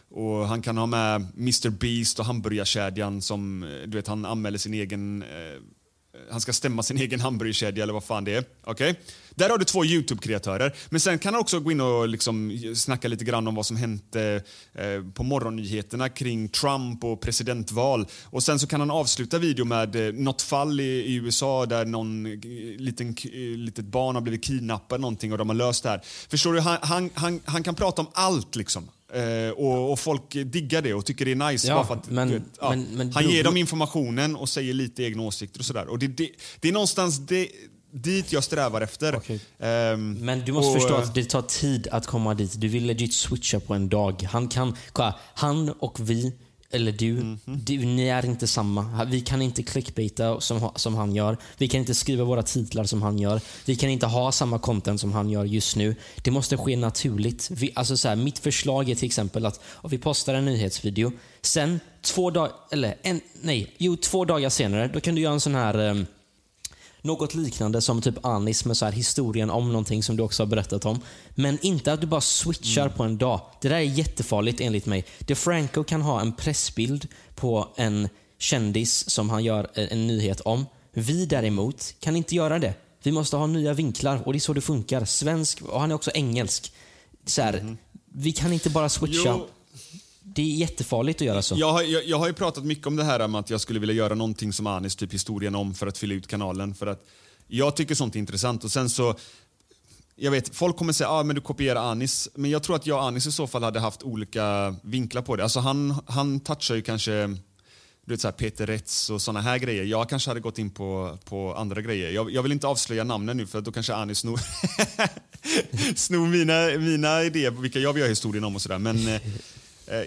[SPEAKER 2] och han kan ha med Mr Beast och hamburgarkedjan som, eh, du vet, han anmäler sin egen eh, Eh, han ska stämma sin egen hamburgerkedja eller vad fan det är. Okay? Där har du två YouTube-kreatörer. Men sen kan han också gå in och liksom snacka lite grann om vad som hänt eh, på morgonnyheterna kring Trump och presidentval. Och sen så kan han avsluta video med eh, något fall i, i USA där någon eh, liten, eh, litet barn har blivit kidnappad någonting och de har löst det här. Förstår du? Han, han, han, han kan prata om allt liksom. Eh, och, och folk diggar det och tycker det är nice.
[SPEAKER 3] Ja,
[SPEAKER 2] bara att,
[SPEAKER 3] men-
[SPEAKER 2] vet, ja,
[SPEAKER 3] men- men
[SPEAKER 2] han ger dem informationen och säger lite egna åsikter och sådär. Och det, det, det är någonstans det, dit jag strävar efter.
[SPEAKER 3] Okej.
[SPEAKER 2] Ehm,
[SPEAKER 3] Men du måste
[SPEAKER 2] och,
[SPEAKER 3] förstå
[SPEAKER 2] eh,
[SPEAKER 3] att det tar tid att komma dit. Du vill legit switcha på en dag. Han kan, kolla, han och vi, eller du,
[SPEAKER 2] Mhm.
[SPEAKER 3] du, ni är inte samma. Vi kan inte clickbaita som, som han gör. Vi kan inte skriva våra titlar som han gör. Vi kan inte ha samma content som han gör just nu. Det måste ske naturligt. Vi, alltså så här, mitt förslag är till exempel att vi postar en nyhetsvideo, sen två dagar, eller en, nej, jo två dagar senare, då kan du göra en sån här ehm, något liknande som typ Anis med så här historien om någonting som du också har berättat om. Men inte att du bara switchar
[SPEAKER 2] Mm.
[SPEAKER 3] på en dag. Det där är jättefarligt enligt mig. DeFranco kan ha en pressbild på en kändis som han gör en, nyhet om. Vi däremot kan inte göra det. Vi måste ha nya vinklar och det är så det funkar. Svensk, och han är också engelsk. Så här, Vi kan inte bara switcha.
[SPEAKER 2] Jo.
[SPEAKER 3] Det är jättefarligt att göra så.
[SPEAKER 2] Jag har, jag, jag har ju pratat mycket om det här med att jag skulle vilja göra någonting som Anis, typ historien om, för att fylla ut kanalen. För att jag tycker sånt är intressant. Och sen så, jag vet, folk kommer säga att ah, men du kopierar Anis, men jag tror att jag och Anis i så fall hade haft olika vinklar på det. Alltså han, han touchar ju kanske du vet, så här Peter Rätz och såna här grejer. Jag kanske hade gått in på, på andra grejer. Jag, jag vill inte avslöja namnen nu för då kanske Anis snor, snor mina, mina idéer på vilka jag vill göra historien om och sådär. Men eh,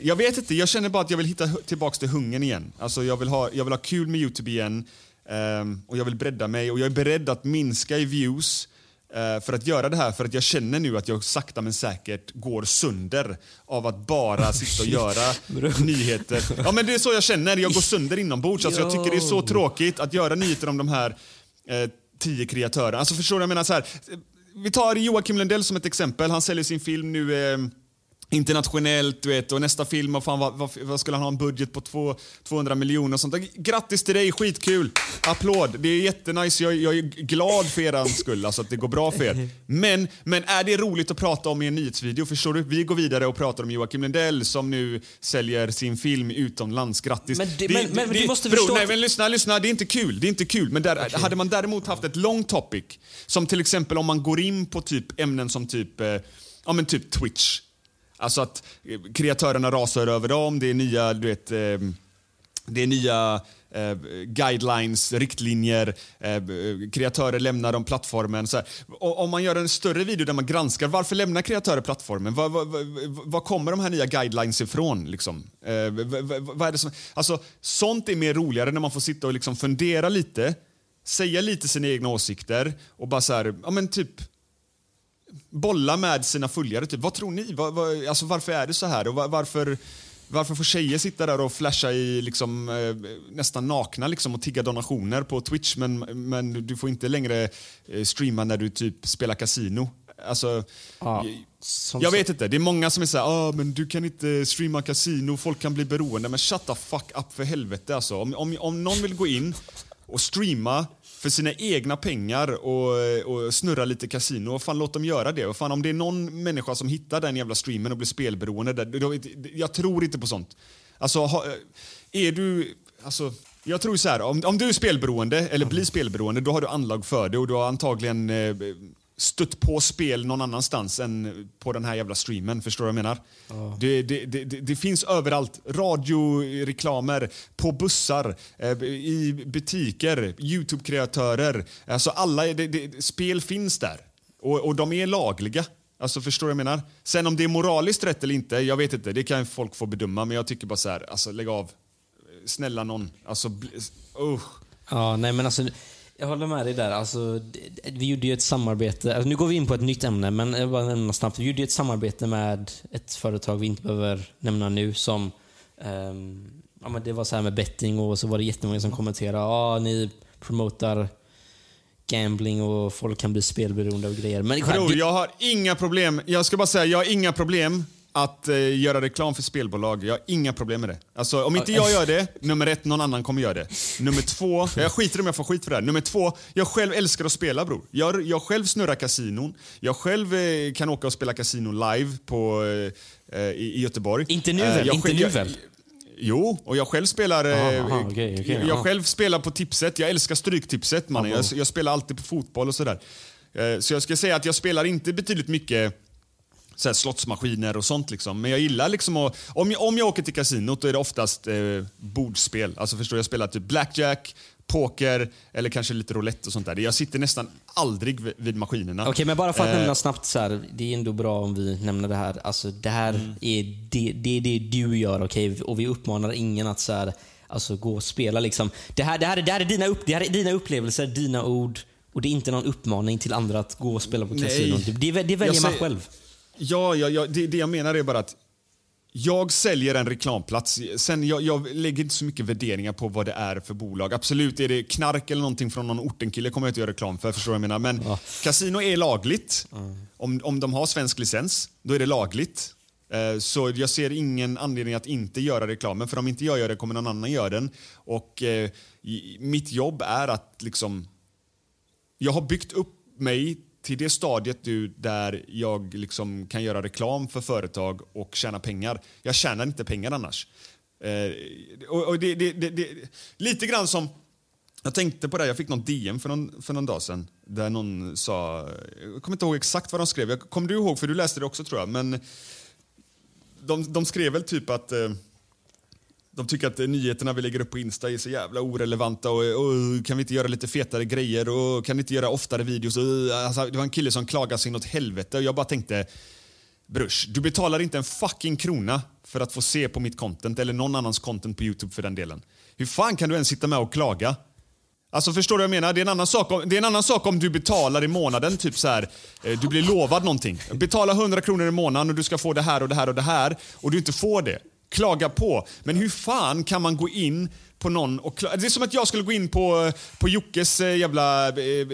[SPEAKER 2] jag vet inte, jag känner bara att jag vill hitta tillbaks till hungern igen. Alltså jag vill ha, jag vill ha kul med Youtube igen. ehm, och jag vill bredda mig och jag är beredd att minska i views eh, för att göra det här för att jag känner nu att jag sakta men säkert går sönder av att bara sitta och göra nyheter. Ja men det är så jag känner, jag går sönder inombords. Alltså, jag tycker det är så tråkigt att göra nyheter om de här eh, tio kreatörerna. Alltså förstår du? Jag menar så här, vi tar Joakim Lundell som ett exempel. Han säljer sin film nu eh, internationellt, du vet, och nästa film, vad, fan, vad, vad, vad skulle han ha en budget på två, 200 miljoner och sånt. Grattis till dig, skitkul! Applåd! Det är jättenice, jag, jag är glad för er skull, alltså att det går bra för er. Men, men är det roligt att prata om i en nyhetsvideo? Förstår du? Vi går vidare och pratar om Joakim Lundell som nu säljer sin film utomlands. Grattis!
[SPEAKER 3] Men det- men- men du måste
[SPEAKER 2] bro,
[SPEAKER 3] förstå
[SPEAKER 2] Nej, men lyssna, lyssna, det är inte kul. Det är inte kul. Men där, hade man däremot haft ett long topic, som till exempel om man går in på typ ämnen som typ, eh, ja men typ Twitch. Alltså att eh, kreatörerna rasar över dem, det är nya, du vet, eh, det är nya eh, guidelines, riktlinjer, eh, kreatörer lämnar de plattformen. Så om man gör en större video där man granskar varför lämnar kreatörer plattformen? Var, var, var, var kommer de här nya guidelines ifrån? Liksom? Eh, vad, vad är det som, alltså, sånt är mer roligare när man får sitta och liksom fundera lite, säga lite sina egna åsikter och bara så här, ja men typ bolla med sina följare. Typ. Vad tror ni? Vad, vad, alltså, varför är det så här? Och var, varför, varför får tjejer sitta där och flasha i liksom, eh, nästan nakna liksom, och tigga donationer på Twitch men, men du får inte längre eh, streama när du typ spelar kasino? Alltså,
[SPEAKER 3] Ja,
[SPEAKER 2] jag- jag vet inte. Det är många som är såhär, ah, men du kan inte streama kasino, folk kan bli beroende. Men shut the fuck up för helvete alltså. Om, om, om någon vill gå in och streama för sina egna pengar och, och snurra lite kasino, fan låt dem göra det. Och fan, om det är någon människa som hittar den jävla streamen och blir spelberoende, där, då, jag tror inte på sånt. Alltså, ha, eh, är du... Alltså, jag tror så här, om, om du är spelberoende eller blir spelberoende, då har du anlag för det och du har antagligen eh, stött på spel någon annanstans än på den här jävla streamen. Förstår du vad jag menar? Det, det, det, det, det finns överallt. Radioreklamer, på bussar, eh, i butiker, Youtube-kreatörer. Alltså alla, spel finns där. Och, och de är lagliga. Alltså förstår du vad jag menar? Sen om det är moraliskt rätt eller inte, jag vet inte. Det kan folk få bedöma. Men jag tycker bara så här, alltså lägg av. Snälla någon. Alltså, usch.
[SPEAKER 3] Ja, nej men alltså, jag håller med dig där. Alltså, vi gjorde ju ett samarbete, alltså, nu går vi in på ett nytt ämne, men jag bara nämna snabbt. Vi gjorde ju ett samarbete med ett företag vi inte behöver nämna nu som, ehm, ja men det var så här med betting och så var det jättemånga som kommenterade, ja ni promotar gambling och folk kan bli spelberoende av grejer. Men
[SPEAKER 2] Bror,
[SPEAKER 3] det-
[SPEAKER 2] jag har inga problem. Jag ska bara säga, jag har inga problem att eh, göra reklam för spelbolag. Jag har inga problem med det. Alltså, om inte jag gör det, nummer ett, någon annan kommer göra det. Nummer två, jag skiter om jag får skit för det här. Nummer två, jag själv älskar att spela bror. Jag, jag själv snurrar kasinon. Jag själv eh, kan åka och spela kasino live på, eh, i, i Göteborg.
[SPEAKER 3] Inte nu
[SPEAKER 2] Eh,
[SPEAKER 3] väl?
[SPEAKER 2] jag
[SPEAKER 3] Inte nu
[SPEAKER 2] jag-
[SPEAKER 3] väl?
[SPEAKER 2] Jo, och jag själv spelar... eh,
[SPEAKER 3] Aha, aha, okej, okej,
[SPEAKER 2] jag
[SPEAKER 3] aha.
[SPEAKER 2] själv spelar på tipset. Jag älskar stryktipset. mannen. Jag, jag spelar alltid på fotboll och sådär. Eh, Så jag ska säga att jag spelar inte betydligt mycket så här slottsmaskiner och sånt. Liksom. Men jag gillar liksom att... Om jag, om jag åker till kasinot då är det oftast eh, bordspel. Alltså förstår jag spelar typ blackjack, poker eller kanske lite roulette och sånt där. Jag sitter nästan aldrig vid, maskinerna.
[SPEAKER 3] Okej, men bara för att
[SPEAKER 2] Eh,
[SPEAKER 3] nämna snabbt så här, det är ändå bra om vi nämner det här. Alltså det här är det, det, det du gör, okej? Och vi uppmanar ingen att så här, alltså, gå och spela liksom. Det här, det här, är- det här, är, dina upp, det här är dina upplevelser, dina ord. Och det är inte någon uppmaning till andra att gå och spela på kasinon. Det, det, det väljer
[SPEAKER 2] Jag
[SPEAKER 3] man
[SPEAKER 2] säger-
[SPEAKER 3] själv.
[SPEAKER 2] Ja, ja, ja det, det jag menar är bara att jag säljer en reklamplats. Sen jag, jag lägger inte så mycket värderingar på vad det är för bolag. Absolut, är det knark eller någonting från någon ortenkille kommer jag inte göra reklam för. Förstår jag menar? Men kasino är lagligt. Om, om de har svensk licens, då är det lagligt. Eh, Så jag ser ingen anledning att inte göra reklamen. För om inte jag gör det kommer någon annan göra den. Och eh, mitt jobb är att liksom jag har byggt upp mig till det stadiet du där jag liksom kan göra reklam för företag och tjäna pengar. Jag tjänar inte pengar annars. Eh, och, och det, det, det, det, lite grann som... Jag tänkte på det, jag fick någon DM för någon, för någon dag sedan där någon sa... Jag kommer inte ihåg exakt vad de skrev. Jag, kommer du ihåg? För du läste det också tror jag. Men de, de skrev väl typ att... Eh, de tycker att nyheterna vi lägger upp på Insta är så jävla orelevanta och, och kan vi inte göra lite fetare grejer och kan vi inte göra oftare videos? Och, alltså, det var en kille som klagade sig något helvete och jag bara tänkte Brush, du betalar inte en fucking krona för att få se på mitt content eller någon annans content på Youtube för den delen. Hur fan kan du ens sitta med och klaga? Alltså förstår du vad jag menar? Det är en annan sak om, det är en annan sak om du betalar i månaden, typ så här, eh, du blir lovad någonting. Betala 100 kronor i månaden och du ska få det här och det här och det här och du inte får det. Klaga på. Men hur fan kan man gå in på någon och Det är som att jag skulle gå in på, på Jockes eh, jävla eh,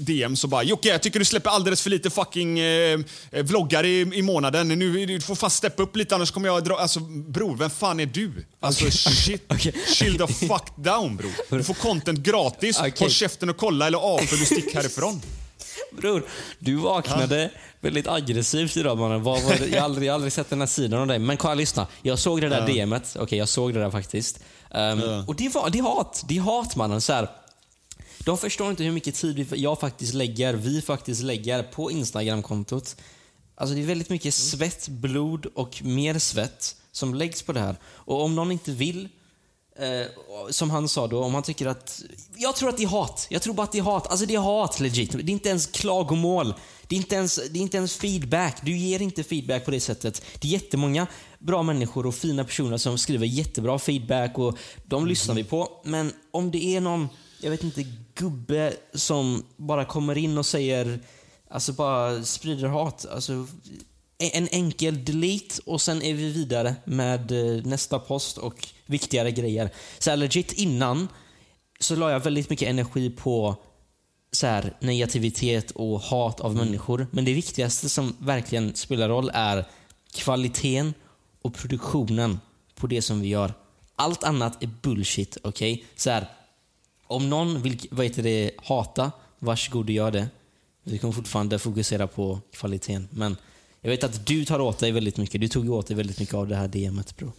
[SPEAKER 2] DM så bara “Jocke, jag tycker du släpper alldeles för lite fucking eh, vloggar i, i månaden. Nu, du får fan steppa upp lite annars kommer jag dra...” Alltså bror, vem fan är du? Alltså shit.
[SPEAKER 3] okej.
[SPEAKER 2] Chill the fuck down bror. Du får content gratis.
[SPEAKER 3] Okej.
[SPEAKER 2] Håll käften och kolla eller avfölj och stick härifrån.
[SPEAKER 3] Bror, du vaknade väldigt aggressivt idag mannen. Vad var det? Jag, har aldrig, jag har aldrig sett den här sidan av dig. Men kolla, lyssna. Jag såg det där DMet. Okej, jag såg det där faktiskt. Ehm, Och det, var, det är hat. Det är hat mannen. Så här. De förstår inte hur mycket tid vi, jag faktiskt lägger, vi faktiskt lägger på Instagram-kontot. Alltså det är väldigt mycket svett, blod och mer svett som läggs på det här. Och om någon inte vill Eh, som han sa då, om han tycker att... Jag tror att det är hat. Jag tror bara att det är hat. Alltså det är hat legit. Det är inte ens klagomål. Det är inte ens, det är inte ens feedback. Du ger inte feedback på det sättet. Det är jättemånga bra människor och fina personer som skriver jättebra feedback och de lyssnar vi på. Men om det är någon, jag vet inte, gubbe som bara kommer in och säger, alltså bara sprider hat. Alltså, en enkel delete och sen är vi vidare med eh, nästa post och viktigare grejer. Så här legit innan så la jag väldigt mycket energi på så här, negativitet och hat av människor. Men det viktigaste som verkligen spelar roll är kvaliteten och produktionen på det som vi gör. Allt annat är bullshit, okej? Så här, om någon vill vad heter det, hata, varsågod och gör det. Vi kommer fortfarande fokusera på kvaliteten. Men jag vet att du tar åt dig väldigt mycket. Du tog åt dig väldigt mycket av det här DMet bro.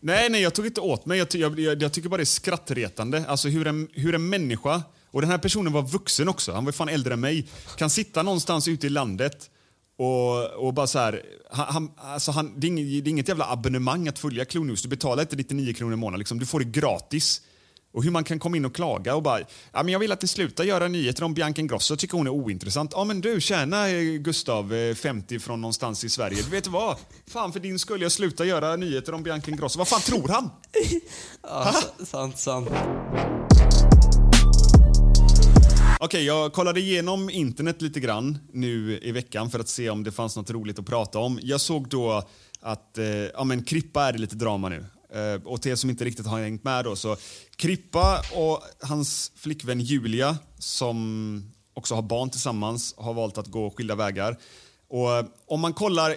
[SPEAKER 2] Nej, nej, jag tog inte åt mig. Jag, ty- jag, jag, jag tycker bara det är skrattretande. Alltså hur en, hur en människa, och den här personen var vuxen också, han var fan äldre än mig, kan sitta någonstans ute i landet och, och bara så här, han, han, alltså han, det, är inget, det är inget jävla abonnemang att följa Clue News. Du betalar inte 99 kronor i månaden, liksom. du får det gratis. Och hur man kan komma in och klaga och bara, ja, men jag vill att ni slutar göra nyheter om Bianca Ingrosso, tycker hon är ointressant. Ja men du, tjäna eh, Gustav, eh, 50 från någonstans i Sverige. Du vet vad? Fan för din skull, jag slutar göra nyheter om Bianca Ingrosso. Vad fan tror han?
[SPEAKER 3] Ja, sant, sant.
[SPEAKER 2] Okej, jag kollade igenom internet lite grann nu i veckan för att se om det fanns något roligt att prata om. Jag såg då att eh, ja, men Krippa är det lite drama nu. Eh, och till er som inte riktigt har hängt med då, så Krippa och hans flickvän Julia, som också har barn tillsammans, har valt att gå skilda vägar. Och eh, om man kollar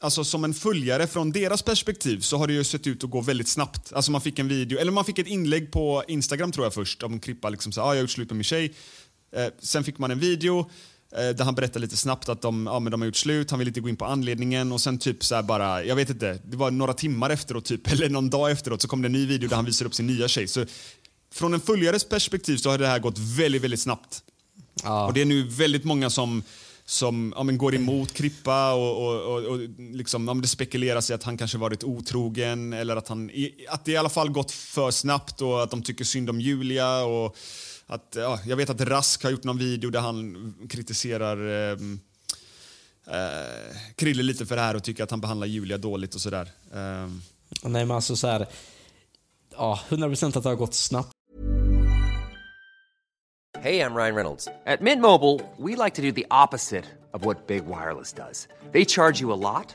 [SPEAKER 2] Alltså som en följare från deras perspektiv så har det ju sett ut att gå väldigt snabbt. Alltså man fick en video, eller man fick ett inlägg på Instagram tror jag först, om Krippa liksom sa ah, jag har gjort slut med min tjej. Eh, sen fick man en video där han berättade lite snabbt att de, ja, men de har gjort slut, han vill inte gå in på anledningen och sen typ så bara, jag vet inte, det var några timmar efteråt typ, eller någon dag efteråt så kom det en ny video där han visar upp sin nya tjej. Så från en följares perspektiv så har det här gått väldigt, väldigt snabbt.
[SPEAKER 3] Ja.
[SPEAKER 2] Och det är nu väldigt många som, som ja, men går emot Krippa och, och, och, och liksom, ja, det spekuleras i att han kanske varit otrogen eller att, han, att det i alla fall gått för snabbt och att de tycker synd om Julia. Och att, ja, jag vet att Rask har gjort någon video där han kritiserar eh, eh, Krille lite för det här och tycker att han behandlar Julia dåligt och sådär. Eh,
[SPEAKER 3] Nej men alltså så här. Ja, 100% att det har gått snabbt.
[SPEAKER 5] Hey, I'm Ryan Reynolds. At Mint Mobile, we like to do the opposite of what Big Wireless does. They charge you a lot,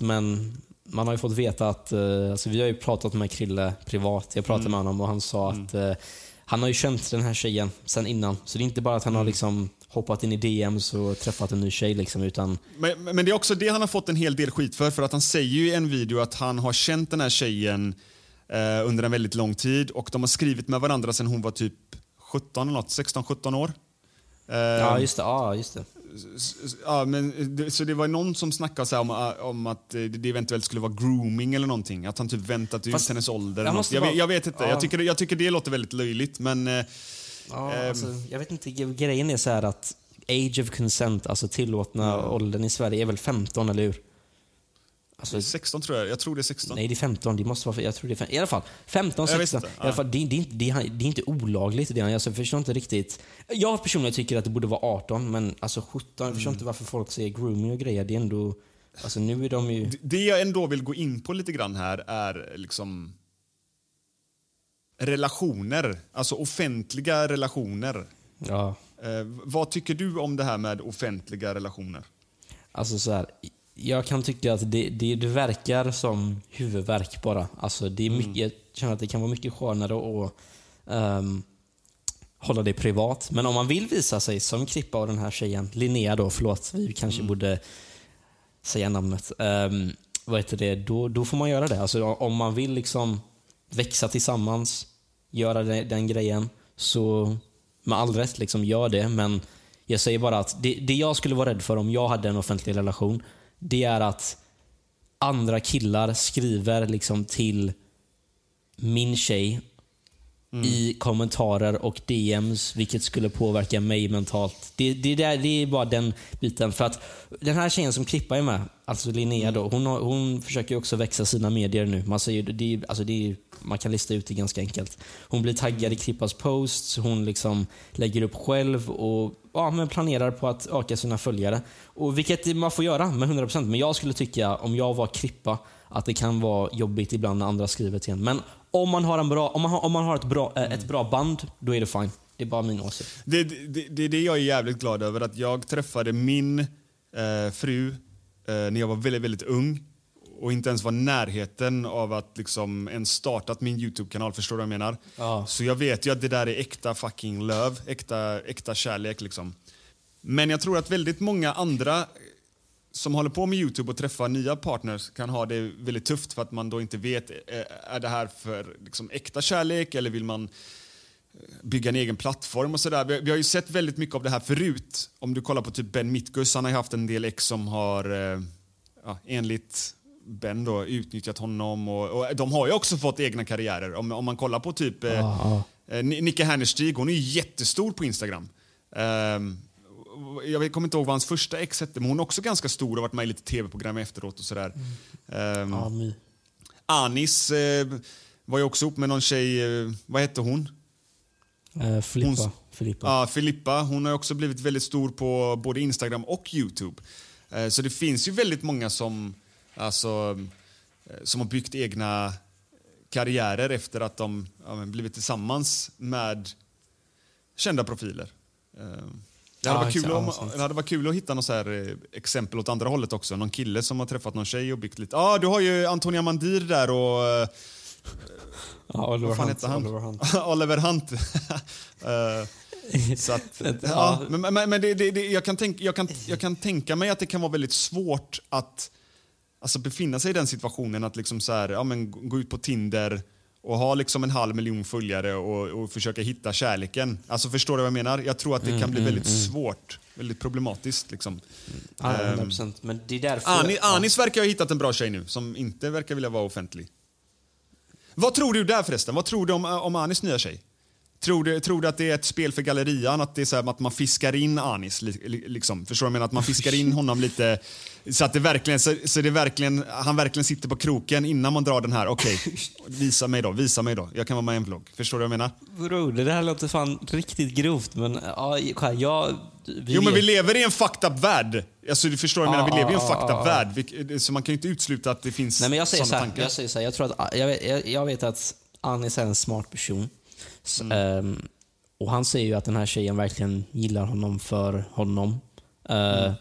[SPEAKER 3] Men man har ju fått veta att, eh, alltså vi har ju pratat med Krille privat, jag pratade med honom och han sa att eh, han har ju känt den här tjejen sen innan. Så det är inte bara att han har liksom hoppat in i DMs och träffat en ny tjej liksom, utan
[SPEAKER 2] Men, men det är också det han har fått en hel del skit för. För att han säger ju i en video att han har känt den här tjejen eh, under en väldigt lång tid och de har skrivit med varandra sedan hon var typ 17 eller något, 16-17 år. Eh,
[SPEAKER 3] Ja, just det. Ja, just det.
[SPEAKER 2] Ja, men, så det var någon som snackade så om, äh, om att eh, det eventuellt skulle vara grooming eller någonting. Att han typ väntat ut
[SPEAKER 3] Fast
[SPEAKER 2] hennes ålder.
[SPEAKER 3] jag
[SPEAKER 2] Jag, vet, jag vet inte.
[SPEAKER 3] Ja.
[SPEAKER 2] Jag, tycker, jag tycker det låter väldigt löjligt. Men eh,
[SPEAKER 3] Ja,
[SPEAKER 2] Ehm.
[SPEAKER 3] alltså, jag vet inte, grejen är så att age of consent, alltså tillåtna åldern i Sverige är väl 15, eller hur? Alltså,
[SPEAKER 2] 16 tror jag. Jag tror det är 16.
[SPEAKER 3] nej, det är 15. Det måste vara, jag tror det är fem, I alla fall, 15,
[SPEAKER 2] Jag vet
[SPEAKER 3] 16.
[SPEAKER 2] inte,
[SPEAKER 3] I alla fall, det, det, är inte, det, är, det är inte olagligt. Det, alltså, jag förstår inte riktigt. Jag personligen tycker att det borde vara 18, men alltså 17. Jag
[SPEAKER 2] Mm.
[SPEAKER 3] förstår inte varför folk säger grooming och grejer. Det är ändå... Alltså nu är de ju...
[SPEAKER 2] Det jag ändå vill gå in på lite grann här är liksom relationer. Alltså offentliga relationer.
[SPEAKER 3] Ja,
[SPEAKER 2] Eh, vad tycker du om det här med offentliga relationer?
[SPEAKER 3] Alltså så här, jag kan tycka att det, det, det verkar som huvudvärk bara. Alltså det är mycket, Jag känner att det kan vara mycket skönare att ehm, hålla det privat. Men om man vill visa sig som Krippa och den här tjejen, Linnea då, förlåt, vi kanske borde säga namnet. Um, vad heter det? Då, då får man göra det. Alltså, om man vill liksom växa tillsammans, göra den, den grejen, så med all rätt, liksom, gör det. Men jag säger bara att det, det jag skulle vara rädd för om jag hade en offentlig relation, det är att andra killar skriver liksom till min tjej i kommentarer och DMs, vilket skulle påverka mig mentalt. Det, det, där, det är bara den biten. För att den här tjejen som Krippa är med, alltså Linnea, då, hon, har, hon försöker också växa sina medier nu. Man, säger, det, alltså det, man kan lista ut det ganska enkelt. Hon blir taggad i Krippas posts, hon liksom lägger upp själv och ja, men planerar på att öka sina följare. Och vilket man får göra med 100%. Men jag skulle tycka, om jag var Krippa, att det kan vara jobbigt ibland när andra skriver till en. Men om man har, en bra, om man har, om man har ett, bra, mm. ett bra band, då är det fine. Det är bara min åsikt.
[SPEAKER 2] Det, det, det är det jag är jävligt glad över. Att jag träffade min eh, fru eh, när jag var väldigt, väldigt ung och inte ens var närheten av att liksom ens startat min YouTube-kanal. Förstår du vad jag menar?
[SPEAKER 3] Ja.
[SPEAKER 2] Så jag vet ju att det där är äkta fucking love, äkta, äkta kärlek liksom. Men jag tror att väldigt många andra som håller på med Youtube och träffar nya partners kan ha det väldigt tufft för att man då inte vet, eh, är det här för liksom äkta kärlek eller vill man bygga en egen plattform och sådär. Vi, har ju sett väldigt mycket av det här förut. Om du kollar på typ Ben Mitkus, han har haft en del ex som har eh, ja, enligt Ben då utnyttjat honom och, och de har ju också fått egna karriärer. Om, om man kollar på typ eh, eh, Ni- Nicke Härnerstig, hon är ju jättestor på Instagram. Ehm, jag kommer inte ihåg vad hans första ex hette, men hon är också ganska stor och har varit med i lite tv-program efteråt och sådär.
[SPEAKER 3] Ja, my.
[SPEAKER 2] Anis eh, var ju också ihop med någon tjej, eh, vad hette hon?
[SPEAKER 3] Eh, Filippa.
[SPEAKER 2] Hon-
[SPEAKER 3] Filippa.
[SPEAKER 2] Ja, Filippa. Hon har också blivit väldigt stor på både Instagram och Youtube. Eh, Så det finns ju väldigt många som, alltså, eh, som har byggt egna karriärer efter att de ja, blivit tillsammans med kända profiler. Eh, Det hade,
[SPEAKER 3] Ja,
[SPEAKER 2] varit kul om, det hade varit kul att hitta något här eh, exempel åt andra hållet också. Någon kille som har träffat någon tjej och byggt lite... Ja, ah, du har ju Antonia Mandir där och...
[SPEAKER 3] Ja, Oliver Hunt.
[SPEAKER 2] han?
[SPEAKER 3] Oliver Hunt.
[SPEAKER 2] Oliver Hunt. Eh, så att, ja, men, men, men det, det, det, jag, kan tänk, jag, kan, jag kan tänka mig att det kan vara väldigt svårt att alltså, befinna sig i den situationen att liksom så här, ja, men, gå ut på Tinder och ha liksom en halv miljon följare och, och försöka hitta kärleken. Alltså Förstår du vad jag menar? Jag tror att det kan bli väldigt svårt, väldigt problematiskt. Liksom.
[SPEAKER 3] Ja,
[SPEAKER 2] Ehm,
[SPEAKER 3] 100%. Men det är därför...
[SPEAKER 2] Ani,
[SPEAKER 3] ja.
[SPEAKER 2] Anis verkar ha hittat en bra tjej nu som inte verkar vilja vara offentlig. Vad tror du där förresten? Vad tror du om, om Anis nya tjej? Tror du, tror du att det är ett spel för gallerian? Att det är så här, att man fiskar in Anis? li- li- Liksom, förstår du vad jag menar? Att man fiskar in honom lite så att det verkligen, så, så det verkligen, han verkligen sitter på kroken innan man drar den här. Okej, visa mig då, visa mig då. Jag kan vara med i en vlogg. Förstår du vad jag menar?
[SPEAKER 3] Bror, det här låter fan riktigt grovt, men ja, jag... Vi
[SPEAKER 2] Jo men vi lever i en fucked up värld. Alltså, du förstår jag menar? Vi
[SPEAKER 3] Ja,
[SPEAKER 2] lever i en
[SPEAKER 3] ja,
[SPEAKER 2] fucked up
[SPEAKER 3] ja.
[SPEAKER 2] värld. Så man kan ju inte utesluta att det finns
[SPEAKER 3] Nej, men jag säger så
[SPEAKER 2] sådana
[SPEAKER 3] här,
[SPEAKER 2] tankar.
[SPEAKER 3] jag säger så här, jag tror att, jag jag, jag vet att Anis är en smart person.
[SPEAKER 2] Mm.
[SPEAKER 3] ehm, och han säger ju att den här tjejen verkligen gillar honom för honom. Eh,
[SPEAKER 2] Mm.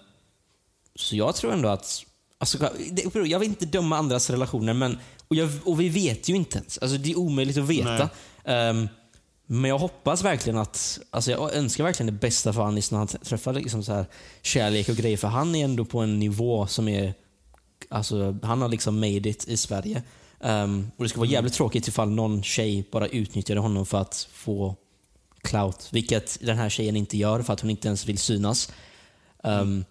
[SPEAKER 3] Så jag tror ändå att, alltså, det, jag vill inte döma andras relationer, men, och, jag, och vi vet ju inte ens. Alltså, det är omöjligt att veta. Ehm, men jag hoppas verkligen att, alltså jag önskar verkligen det bästa för Anis när han träffar liksom så här kärlek och grejer. För han är ändå på en nivå som är, alltså han har liksom made it i Sverige. Um, och Det skulle vara jävligt tråkigt ifall någon tjej bara utnyttjade honom för att få clout. Vilket den här tjejen inte gör för att hon inte ens vill synas. Um,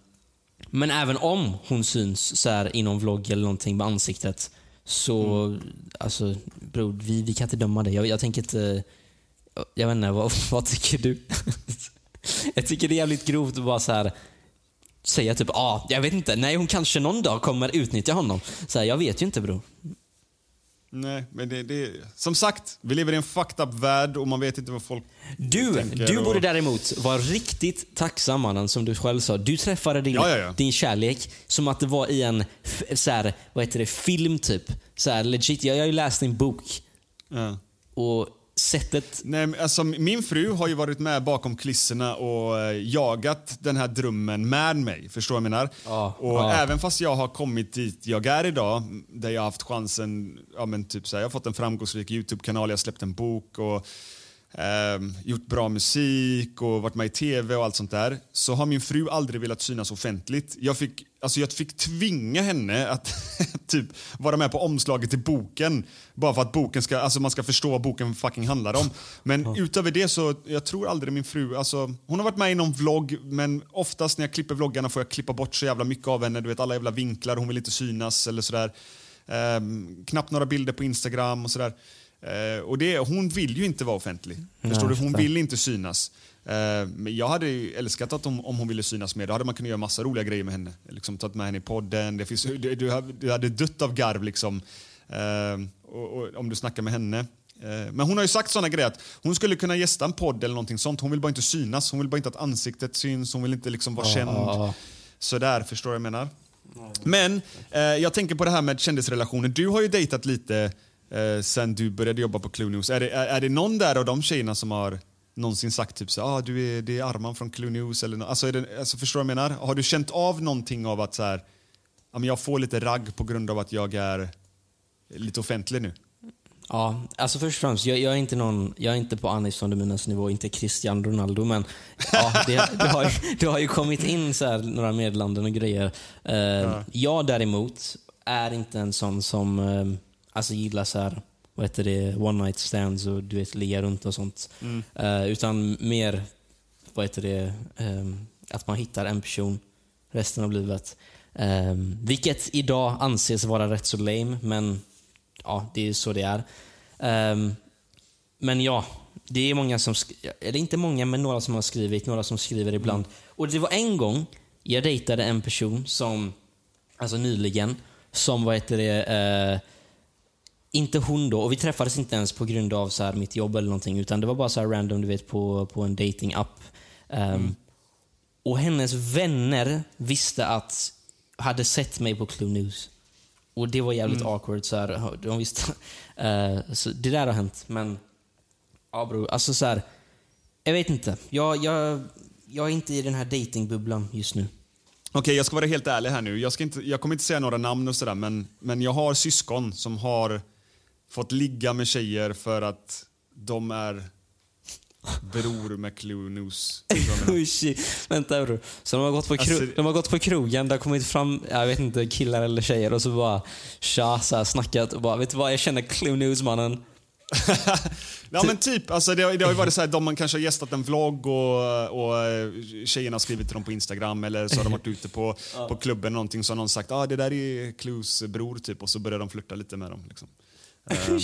[SPEAKER 3] men även om hon syns så här i någon vlogg eller någonting med ansiktet så, mm. alltså bror, vi, vi kan inte döma det. Jag, jag tänker inte, jag vet inte, vad, vad tycker du? jag tycker det är jävligt grovt att bara så här säga typ, ah, jag vet inte, nej hon kanske någon dag kommer utnyttja honom. Så här, jag vet ju inte bror.
[SPEAKER 2] Nej, men det, det, som sagt, vi lever i en fucked up värld och man vet inte vad folk
[SPEAKER 3] Du,
[SPEAKER 2] tänker
[SPEAKER 3] du
[SPEAKER 2] och...
[SPEAKER 3] borde däremot vara riktigt tacksam mannen, som du själv sa. Du träffade din,
[SPEAKER 2] Ja, ja, ja.
[SPEAKER 3] din kärlek som att det var i en så här, vad heter det, film typ. Så här, legit, jag, jag har ju läst din bok. Och sättet...
[SPEAKER 2] Nej, alltså, min fru har ju varit med bakom kulisserna och eh, jagat den här drömmen med mig. Förstår jag menar?
[SPEAKER 3] Ja,
[SPEAKER 2] och
[SPEAKER 3] ja.
[SPEAKER 2] även fast jag har kommit dit jag är idag, där jag har haft chansen, ja, men typ så här, jag har fått en framgångsrik Youtube-kanal, jag har släppt en bok och ehm, gjort bra musik och varit med i tv och allt sånt där, så har min fru aldrig velat synas offentligt. Jag fick, alltså jag fick tvinga henne att typ vara med på omslaget till boken bara för att boken ska, alltså man ska förstå vad boken fucking handlar om. Men utöver det så, jag tror aldrig min fru, alltså hon har varit med i någon vlogg men oftast när jag klipper vloggarna får jag klippa bort så jävla mycket av henne, du vet alla jävla vinklar, hon vill inte synas eller sådär. Ehm, knappt några bilder på Instagram och sådär. Eh, och det, hon vill ju inte vara offentlig. Förstår
[SPEAKER 3] Nej,
[SPEAKER 2] du? Hon vill inte synas. Eh, men jag hade älskat att om, om hon ville synas mer. Då hade man kunnat göra massa roliga grejer med henne. Liksom tagit med henne i podden. Det finns, du, du, hade- dött av garv liksom. Eh, och, och, om du snackar med henne. Eh, Men hon har ju sagt såna grejer att hon skulle kunna gästa en podd eller någonting sånt. Hon vill bara inte synas. Hon vill bara inte att ansiktet syns. Hon vill inte liksom vara
[SPEAKER 3] Ja,
[SPEAKER 2] känd.
[SPEAKER 3] ja.
[SPEAKER 2] Sådär, förstår du vad jag menar? Men eh, jag tänker på det här med kändisrelationer. Du har ju dejtat lite eh, sen du började jobba på Clue News. Är det, är, är det någon där av de tjejerna som har någonsin sagt typ så ah, du är, det är Arman från Clue News eller alltså, är det, alltså förstår du vad jag menar? Har du känt av någonting av att så här, ja, men jag får lite ragg på grund av att jag är lite offentlig nu?
[SPEAKER 3] Ja, alltså först och främst, jag, jag är inte någon, jag är inte på Anis von der Minas nivå, inte Cristiano Ronaldo, men ja, det, det, har, ju- det har ju kommit in så några meddelanden och grejer. Eh, Jag däremot är inte en sån som eh, alltså gillar så här, vad heter det, one night stands och du vet, ligga runt och sånt. Eh, utan mer, vad heter det, eh, att man hittar en person resten av livet. Eh, vilket idag anses vara rätt så lame, men ja, det är så det är. Ehm, men ja, det är många som, eller inte många, men några som har skrivit, några som skriver ibland. Och det var en gång jag dejtade en person som, alltså nyligen, som vad heter det, eh, inte hon då, och vi träffades inte ens på grund av så här mitt jobb eller någonting, utan det var bara så här random, du vet, på, på en dating-app. Ehm, Och hennes vänner visste att, hade sett mig på Clue News. Och det var jävligt awkward. Så här, de visste, Eh, så det där har hänt, men ja bror, alltså så här, jag vet inte. Jag, jag, jag är inte i den här datingbubblan just nu.
[SPEAKER 2] Okej, jag ska vara helt ärlig här nu. Jag, ska inte, jag kommer inte säga några namn och sådär, men, men jag har syskon som har fått ligga med tjejer för att de är bror med
[SPEAKER 3] shit. Vänta bror. Så de har, gått på kro-
[SPEAKER 2] Alltså-
[SPEAKER 3] de har gått på krogen, det har kommit fram, jag vet inte, killar eller tjejer och så bara tja, så här, snackat och bara, vet du vad, jag känner Clue News-mannen.
[SPEAKER 2] Ja men typ, alltså det, det har ju varit så här, de man kanske har gästat en vlogg och, och eh, tjejerna har skrivit till dem på Instagram eller så har de varit ute på, på klubben någonting så har någon sagt ah, det där är Clues bror typ och så börjar de flirta lite med dem. Liksom. Ehm.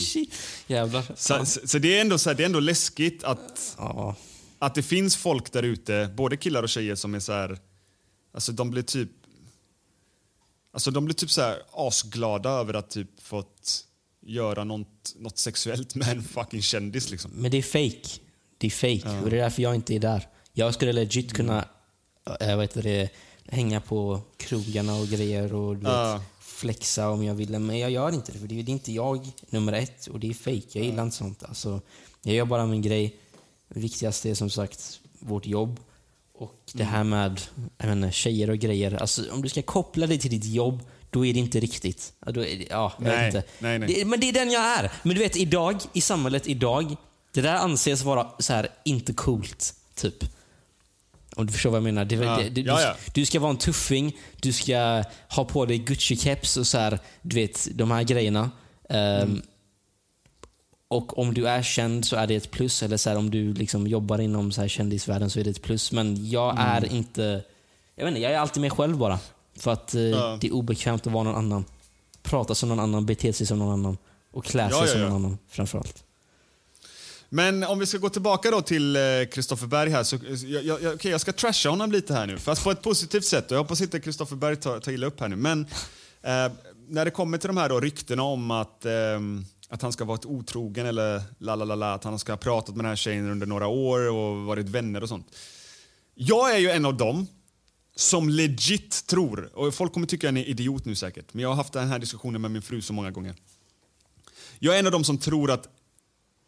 [SPEAKER 3] Jävlar.
[SPEAKER 2] så, så, så det är ändå så här, det är ändå läskigt att,
[SPEAKER 3] Ja.
[SPEAKER 2] att det finns folk där ute, både killar och tjejer som är så här, alltså de blir typ Alltså de blir typ så här asglada över att typ fått göra något, något sexuellt med en fucking kändis liksom.
[SPEAKER 3] Men det är fake. Det är fake och det är därför jag inte är där. Jag skulle legit kunna äh, vad heter det, hänga på krogarna och grejer och du
[SPEAKER 2] Ja.
[SPEAKER 3] vet, flexa om jag ville. Men jag gör inte det, för det är inte jag nummer ett och det är fake. Jag gillar inte sånt. Alltså, jag gör bara min grej. Det viktigaste är som sagt vårt jobb. Och det här
[SPEAKER 2] Mm.
[SPEAKER 3] med jag menar, tjejer och grejer. Alltså, om du ska koppla det till ditt jobb, då är det inte riktigt. Då är det, ja, jag
[SPEAKER 2] Nej,
[SPEAKER 3] vet inte.
[SPEAKER 2] nej, nej.
[SPEAKER 3] Det, men det är den jag är. Men du vet, idag, i samhället idag, Det där anses vara så här inte coolt, typ. Om du förstår vad jag menar. Det,
[SPEAKER 2] Ja.
[SPEAKER 3] det, det,
[SPEAKER 2] Ja, ja.
[SPEAKER 3] Du, du ska vara en tuffing, du ska ha på dig Gucci-keps och så här, du vet, de här grejerna. Ehm,
[SPEAKER 2] Mm.
[SPEAKER 3] Och om du är känd så är det ett plus. Eller så här, om du liksom jobbar inom så här kändisvärlden så är det ett plus. Men jag
[SPEAKER 2] Mm.
[SPEAKER 3] är inte... Jag vet inte, jag är alltid mig själv bara. För att eh,
[SPEAKER 2] Ja.
[SPEAKER 3] det är obekvämt att vara någon annan. Prata som någon annan, bete sig som någon annan. Och klä sig
[SPEAKER 2] Ja, ja,
[SPEAKER 3] som någon annan framförallt.
[SPEAKER 2] Men om vi ska gå tillbaka då till eh, Kristoffer Berg här. Så, eh, jag, jag, jag- okej, jag ska trasha honom lite här nu, fast på ett positivt sätt. Jag hoppas inte Kristoffer Berg tar, tar illa upp här nu. Men eh, när det kommer till de här då ryktena om att, eh, att han ska vara ett otrogen eller la la la att han ska ha pratat med den här tjejen under några år och varit vänner och sånt. Jag är ju en av dem som legit tror, och folk kommer tycka att jag är en idiot nu säkert, men jag har haft den här diskussionen med min fru så många gånger. Jag är en av dem som tror att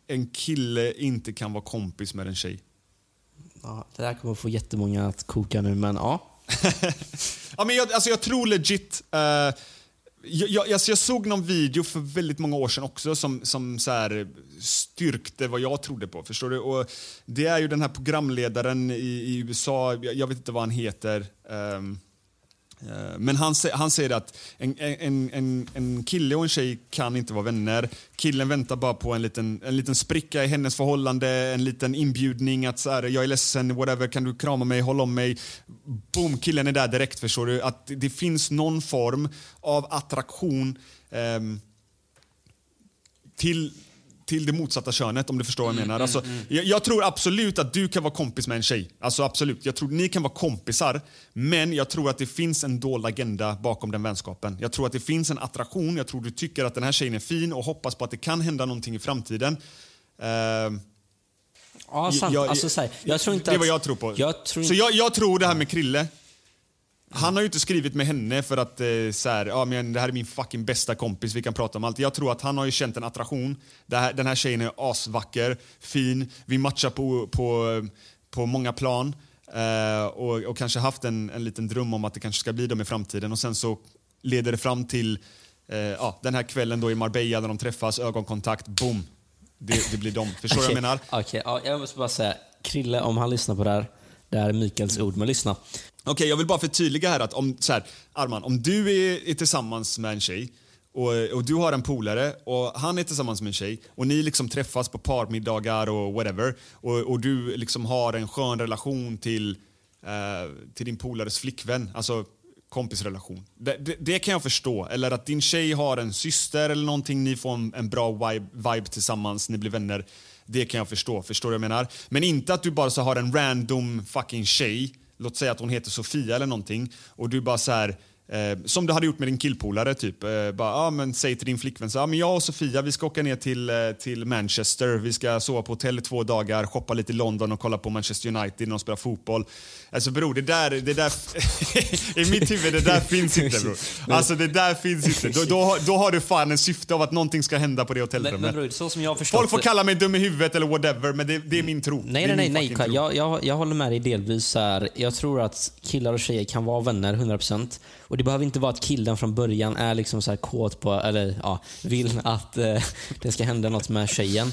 [SPEAKER 2] en kille inte kan vara kompis med en tjej.
[SPEAKER 3] Ja, det där kommer få jättemånga att koka nu, men ja.
[SPEAKER 2] Ja, men jag, alltså jag tror legit... eh, jag, jag, alltså jag såg någon video för väldigt många år sedan också som, som så här styrkte vad jag trodde på. Förstår du? Och det är ju den här programledaren i, i USA, jag, jag vet inte vad han heter. eh, Eh, men han, han säger att en, en, en, en kille och en tjej kan inte vara vänner. Killen väntar bara på en liten, en liten spricka i hennes förhållande, en liten inbjudning att så här, jag är ledsen, whatever, kan du krama mig, hålla om mig? Boom, killen är där direkt förstår du. Att det finns någon form av attraktion ehm, till, till det motsatta könet om du förstår vad jag menar. Alltså, jag, jag tror absolut att du kan vara kompis med en tjej. Alltså absolut. Jag tror ni kan vara kompisar. Men jag tror att det finns en dold agenda bakom den vänskapen. Jag tror att det finns en attraktion. Jag tror du tycker att den här tjejen är fin och hoppas på att det kan hända någonting i framtiden. Ehm,
[SPEAKER 3] Ja, sant.
[SPEAKER 2] jag-
[SPEAKER 3] alltså, så här, jag tror inte
[SPEAKER 2] det är
[SPEAKER 3] att,
[SPEAKER 2] vad jag tror på.
[SPEAKER 3] Jag tror
[SPEAKER 2] Så jag, jag tror det här med Krille. Han har ju inte skrivit med henne för att eh, så här, ja, men det här är min fucking bästa kompis, vi kan prata om allt. Jag tror att han har ju känt en attraktion. Här, den här tjejen är asvacker, fin, vi matchar på, på, på många plan. Eh, och, och kanske haft en, en liten dröm om att det kanske ska bli dem i framtiden. Och sen så leder det fram till eh, ja, den här kvällen då i Marbella när de träffas, ögonkontakt, boom. Det, det blir dem. Förstår du vad jag menar?
[SPEAKER 3] Okej, ja, jag måste bara säga, Krille, om han lyssnar på det här, det här är Mikaels ord, men lyssna.
[SPEAKER 2] Okej, jag vill bara förtydliga här att om, så här, Arman, om du är, är tillsammans med en tjej och, och du har en polare och han är tillsammans med en tjej och ni liksom träffas på parmiddagar och whatever och, och du liksom har en skön relation till, eh, till din polares flickvän, alltså kompisrelation. Det, det, det kan jag förstå. Eller att din tjej har en syster eller någonting, ni får en, en bra vibe, vibe tillsammans, ni blir vänner. Det kan jag förstå. Förstår du vad jag menar? Men inte att du bara så har en random fucking tjej, låt säga att hon heter Sofia eller någonting, och du bara så här Eh, som du hade gjort med din killpolare, typ. Eh, bara, ah, men säg till din flickvän så, ah, men jag och Sofia vi ska åka ner till, eh, till Manchester. Vi ska sova på hotell i två dagar, shoppa lite i London och kolla på Manchester United när de spelar fotboll. Alltså bror, det där, det där i mitt huvud, det där finns inte bror. Alltså det där finns inte. Då, då, har- då har du fan en syfte av att någonting ska hända på det
[SPEAKER 3] Men,
[SPEAKER 2] hotellrummet.
[SPEAKER 3] men bror, så som jag förstått
[SPEAKER 2] Folk får kalla mig dum i huvudet eller whatever, men det, det är min tro.
[SPEAKER 3] Nej, nej, nej. nej.
[SPEAKER 2] tro.
[SPEAKER 3] Jag, jag, jag håller med dig delvis. Här. Jag tror att killar och tjejer kan vara vänner 100%. Och Det behöver inte vara att killen från början är liksom så här kåt på, eller ja, vill att eh, det ska hända något med tjejen.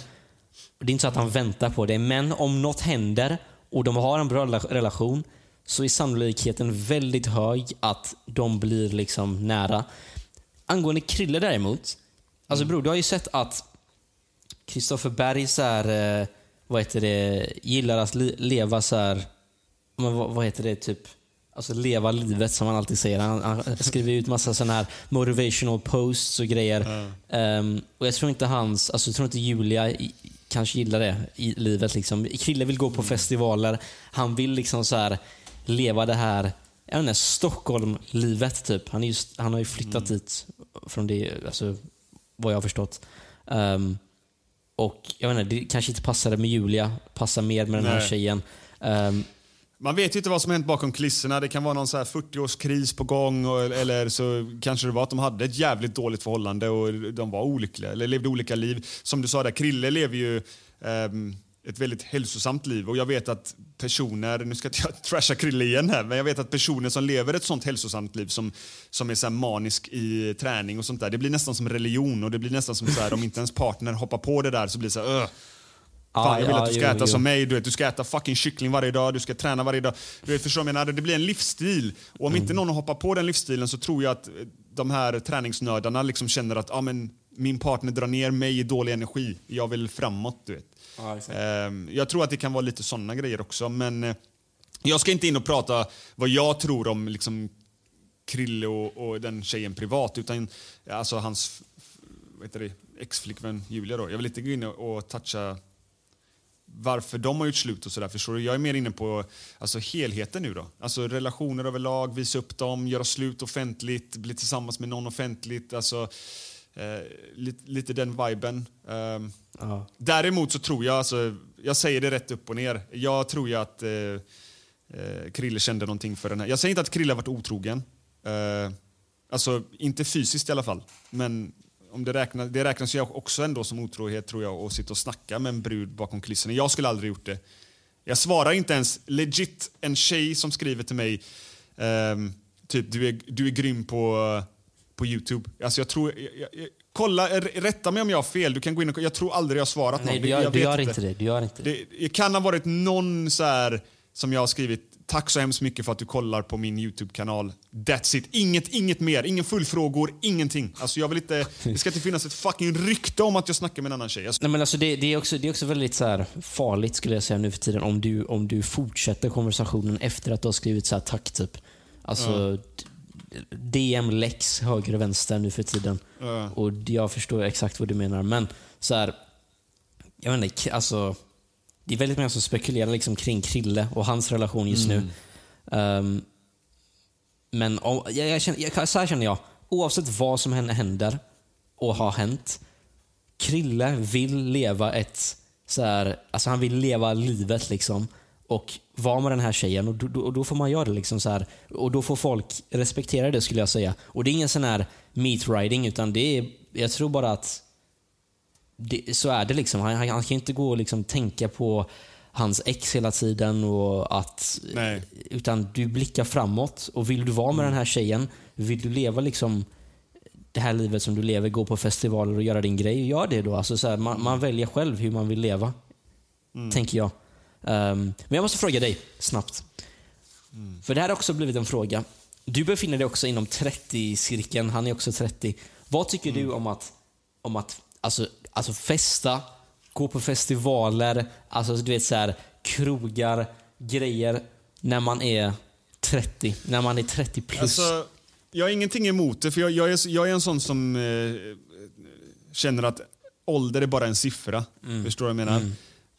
[SPEAKER 3] Det är inte så att han väntar på det, men om något händer och de har en bra rela- relation så är sannolikheten väldigt hög att de blir liksom nära. Angående Krille däremot, alltså bror, du har ju sett att Kristoffer Berg så här, eh, vad heter det, gillar att leva så här, men vad, vad heter det, typ, alltså leva livet som han alltid säger. Han, han skriver ut massa sådana här motivational posts och grejer. Ehm, och jag tror inte hans, alltså jag tror inte Julia i, kanske gillar det i livet. Liksom. Krille vill gå på festivaler. Han vill liksom så här leva det här jag vet inte, Stockholm-livet typ. Han, är just, han har ju flyttat dit från det, alltså, vad jag har förstått. Ehm, och jag vet inte, det kanske inte passade med Julia, passar mer med den här
[SPEAKER 2] Nej.
[SPEAKER 3] tjejen. Ehm,
[SPEAKER 2] man vet ju inte vad som hänt bakom kulisserna. Det kan vara någon så här 40-årskris på gång och, eller så kanske det var att de hade ett jävligt dåligt förhållande och de var olyckliga eller levde olika liv. Som du sa där, Krille lever ju um, ett väldigt hälsosamt liv och jag vet att personer, nu ska jag trasha Krille igen här, men jag vet att personer som lever ett sånt hälsosamt liv som, som är så här manisk i träning och sånt där, det blir nästan som religion och det blir nästan som så här om inte ens partner hoppar på det där så blir det så här, "Ugh." Fan, jag vill
[SPEAKER 3] ja,
[SPEAKER 2] att du ska
[SPEAKER 3] jo,
[SPEAKER 2] äta
[SPEAKER 3] jo.
[SPEAKER 2] som mig, du vet, du ska äta fucking kyckling varje dag, du ska träna varje dag. Du vet, förstår jag menar? Det blir en livsstil. Och om
[SPEAKER 3] Mm.
[SPEAKER 2] inte någon hoppar på den livsstilen så tror jag att eh, de här träningsnördarna liksom känner att ah, men, min partner drar ner mig i dålig energi, jag vill framåt. Du vet. Ehm, jag tror att det kan vara lite sådana grejer också, men eh, jag ska inte in och prata vad jag tror om liksom, Krille och, och den tjejen privat, utan alltså hans vad heter det, ex-flickvän Julia. Då. Jag vill inte gå in och, och toucha varför de har gjort slut och sådär. Förstår du? Jag är mer inne på alltså, helheten nu då. Alltså relationer överlag, visa upp dem, göra slut offentligt, bli tillsammans med någon offentligt. Alltså, eh, lite, lite den viben.
[SPEAKER 3] Ja.
[SPEAKER 2] Däremot så tror jag, alltså, jag säger det rätt upp och ner, jag tror ju att eh, eh, Krille kände någonting för den här. Jag säger inte att Krille har varit otrogen. Eh, alltså inte fysiskt i alla fall. Men om det, räknas, det räknas ju också ändå som otrohet tror jag att sitta och snacka med en brud bakom kulisserna. Jag skulle aldrig gjort det. Jag svarar inte ens legit en tjej som skriver till mig ehm, typ du är, du är grym på, på Youtube. Alltså jag tror, jag, jag, jag, kolla, rätta mig om jag har fel. Du kan gå in och, jag tror aldrig jag har svarat
[SPEAKER 3] Nej,
[SPEAKER 2] någon.
[SPEAKER 3] du gör,
[SPEAKER 2] jag
[SPEAKER 3] du gör inte det. Du gör inte det.
[SPEAKER 2] det, det kan ha varit någon så här som jag har skrivit Tack så hemskt mycket för att du kollar på min Youtube-kanal. That's it. Inget, inget mer. Ingen fullfrågor, ingenting. Alltså jag vill inte, det ska inte finnas ett fucking rykte om att jag snackar med en annan tjej. Alltså,
[SPEAKER 3] Nej, men alltså det, det, är också, det är också väldigt så här farligt skulle jag säga nu för tiden om du, om du fortsätter konversationen efter att du har skrivit så här tack typ. Alltså d- DM läx höger och vänster nu för tiden.
[SPEAKER 2] Ja.
[SPEAKER 3] Och jag förstår exakt vad du menar. Men så här, jag vet inte, alltså, det är väldigt många som spekulerar liksom kring Krille och hans relation just nu. Ehm, men om, jag, jag känner, jag, så här känner jag, oavsett vad som hän- händer och har hänt, Krille vill leva ett så här, alltså han vill leva livet liksom och vara med den här tjejen och då, då, och då får man göra det liksom så här och då får folk respektera det skulle jag säga. Och det är ingen sån här meat riding utan det är, jag tror bara att det, så är det liksom. Han, han, han kan inte gå och liksom tänka på hans ex hela tiden och att
[SPEAKER 2] Nej.
[SPEAKER 3] utan du blickar framåt och vill du vara med den här tjejen, vill du leva liksom det här livet som du lever, gå på festivaler och göra din grej, gör det då. Alltså så här, man, man väljer själv hur man vill leva. Tänker jag. Ehm, men jag måste fråga dig snabbt. För det här har också blivit en fråga. Du befinner dig också inom 30-cirkeln, han är också 30. Vad tycker du om att, om att alltså, alltså festa, gå på festivaler, alltså du vet så här, krogar, grejer när man är 30, när man är 30 plus?
[SPEAKER 2] Alltså, jag har ingenting emot det, för jag, jag, är, jag är en sån som eh, känner att ålder är bara en siffra. Förstår du vad jag menar?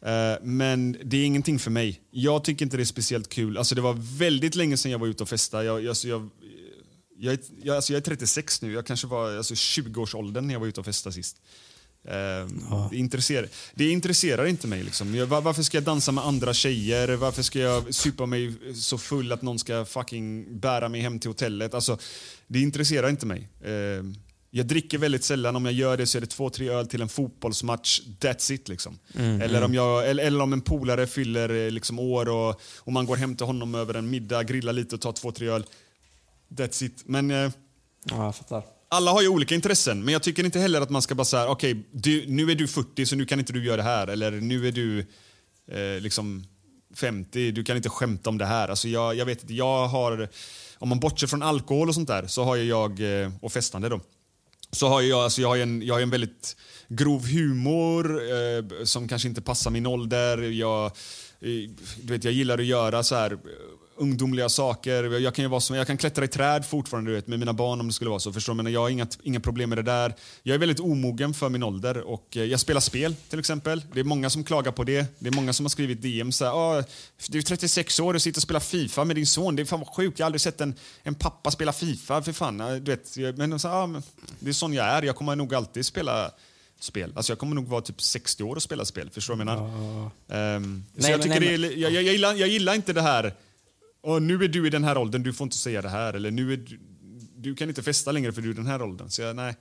[SPEAKER 2] Eh, men det är ingenting för mig. Jag tycker inte det är speciellt kul. Alltså, det var väldigt länge sedan jag var ute och festade. Jag, jag, jag, jag, är, jag, alltså, jag är 36 nu. Jag kanske var alltså, 20-årsåldern när jag var ute och festade sist. Eh, det, intresserar, det intresserar inte mig. Liksom. Varför ska jag dansa med andra tjejer? Varför ska jag supa mig så full att någon ska fucking bära mig hem till hotellet? Alltså, det intresserar inte mig. Eh, jag dricker väldigt sällan. Om jag gör det så är det två, tre öl till en fotbollsmatch. That's it. Liksom. eller, om jag, eller, eller om en polare fyller eh, liksom, år och, och man går hem till honom över en middag, grillar lite och tar två, tre öl. That's it. Men... Eh,
[SPEAKER 3] Ja, jag fattar
[SPEAKER 2] alla har ju olika intressen, men jag tycker inte heller att man ska bara säga okej, okay, nu är du 40 så nu kan inte du göra det här. Eller nu är du eh, liksom 50, du kan inte skämta om det här. Alltså jag, jag vet inte, jag har, om man bortser från alkohol och sånt där, så har ju jag, eh, och festande då, så har jag, alltså jag har en, jag har en väldigt grov humor eh, som kanske inte passar min ålder. Jag, eh, du vet, jag gillar att göra så här eh, ungdomliga saker. Jag kan, ju vara som, jag kan klättra i träd fortfarande du vet, med mina barn om det skulle vara så. Förstår? Men jag har inga, inga problem med det där. Jag är väldigt omogen för min ålder och eh, jag spelar spel till exempel. Det är många som klagar på det. Det är många som har skrivit DM så här, "Ah, du är 36 år och sitter och spelar FIFA med din son. Det är fan vad sjukt. Jag har aldrig sett en, en pappa spela FIFA. För fan. Du vet, men, så, ah, det är sån jag är. Jag kommer nog alltid spela spel. Alltså jag kommer nog vara typ 60 år och spela spel. Förstår du vad jag menar? Så
[SPEAKER 3] Nej,
[SPEAKER 2] jag,
[SPEAKER 3] men-
[SPEAKER 2] tycker
[SPEAKER 3] nej,
[SPEAKER 2] det är,
[SPEAKER 3] men-
[SPEAKER 2] li- jag, jag, jag, gillar, jag gillar inte det här, "Åh, nu är du i den här åldern, du får inte säga det här. Eller nu är du, du kan inte festa längre för du är i den här åldern. Så jag, nej,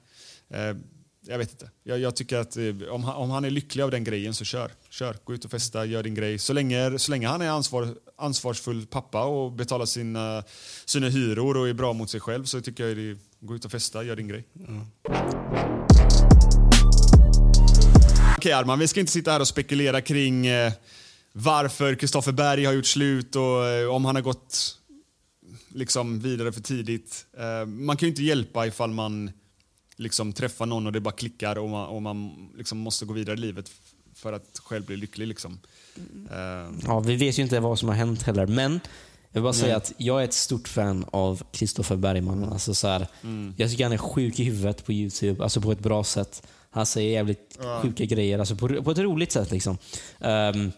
[SPEAKER 2] Ehm, jag vet inte. Jag, jag tycker att eh, om han, om han är lycklig av den grejen så kör. Kör, gå ut och festa, gör din grej. Så länge, så länge han är ansvar, ansvarsfull pappa och betalar sina, sina hyror och är bra mot sig själv så tycker jag det gå ut och festa, gör din grej. okej Arman, vi ska inte sitta här och spekulera kring eh, varför Kristoffer Berg har gjort slut och eh, om han har gått liksom vidare för tidigt. Eh, man kan ju inte hjälpa ifall man liksom träffar någon och det bara klickar och man, och man liksom måste gå vidare i livet för att själv bli lycklig. Liksom. Eh,
[SPEAKER 3] Ja, vi vet ju inte vad som har hänt heller, men jag vill bara säga
[SPEAKER 2] Nej.
[SPEAKER 3] att jag är ett stort fan av Kristoffer Bergman. Alltså så här,
[SPEAKER 2] Mm.
[SPEAKER 3] Jag tycker han är sjuk i huvudet på YouTube, alltså på ett bra sätt. Han säger jävligt
[SPEAKER 2] Ja.
[SPEAKER 3] sjuka grejer, alltså på, på ett roligt sätt. liksom. Ehm,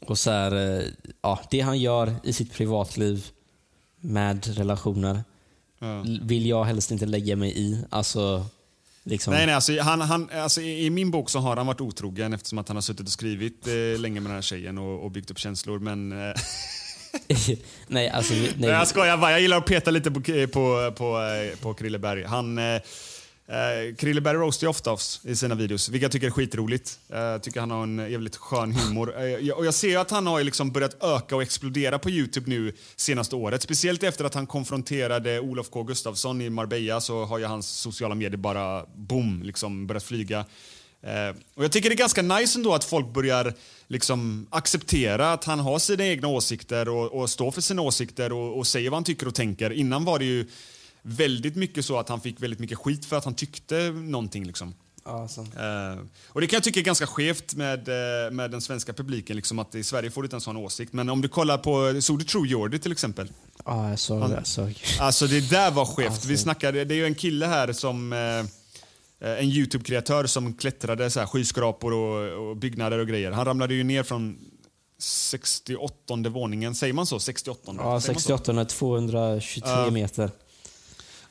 [SPEAKER 3] och så här, eh, ja, Det han gör i sitt privatliv med relationer l- vill jag helst inte lägga mig i. Alltså, liksom,
[SPEAKER 2] Nej, nej, alltså, han, han, alltså, i, min bok så har han varit otrogen eftersom att han har suttit och skrivit eh, länge med den här tjejen och, och byggt upp känslor. Men, eh,
[SPEAKER 3] nej, alltså, nej.
[SPEAKER 2] Jag skojar bara. Jag gillar att peta lite på, på, på, eh, på Krille Berg. Han, eh, Krille Berg roastar ju ofta oss i sina videos, vilket jag tycker är skitroligt. Eh, tycker han har en jävligt skön humor. Eh, jag- Och jag ser ju att han har ju liksom börjat öka och explodera på Youtube nu senaste året. Speciellt efter att han konfronterade Olof K Gustafsson i Marbella så har ju hans sociala medier bara boom, liksom börjat flyga. Eh, och jag tycker det är ganska nice ändå att folk börjar liksom acceptera att han har sina egna åsikter och, och står för sina åsikter och, och säger vad han tycker och tänker. Innan var det ju väldigt mycket så att han fick väldigt mycket skit för att han tyckte någonting. Liksom.
[SPEAKER 3] Så.
[SPEAKER 2] Eh, och Det kan jag tycka är ganska skevt med, eh, med den svenska publiken. Liksom att I Sverige får du inte en sån åsikt. Men om du kollar på, såg du True Jordy till exempel?
[SPEAKER 3] Ja, jag såg det. Såg.
[SPEAKER 2] Alltså det där var skevt.
[SPEAKER 3] Alltså.
[SPEAKER 2] Vi snackade, det är ju en kille här som eh, en Youtube-kreatör som klättrade så här, skyskrapor och, och byggnader och grejer. Han ramlade ju ner från 68 våningen. Säger man så? 68?
[SPEAKER 3] Ja,
[SPEAKER 2] Säger man så?
[SPEAKER 3] 68 är 223
[SPEAKER 2] Ja.
[SPEAKER 3] meter.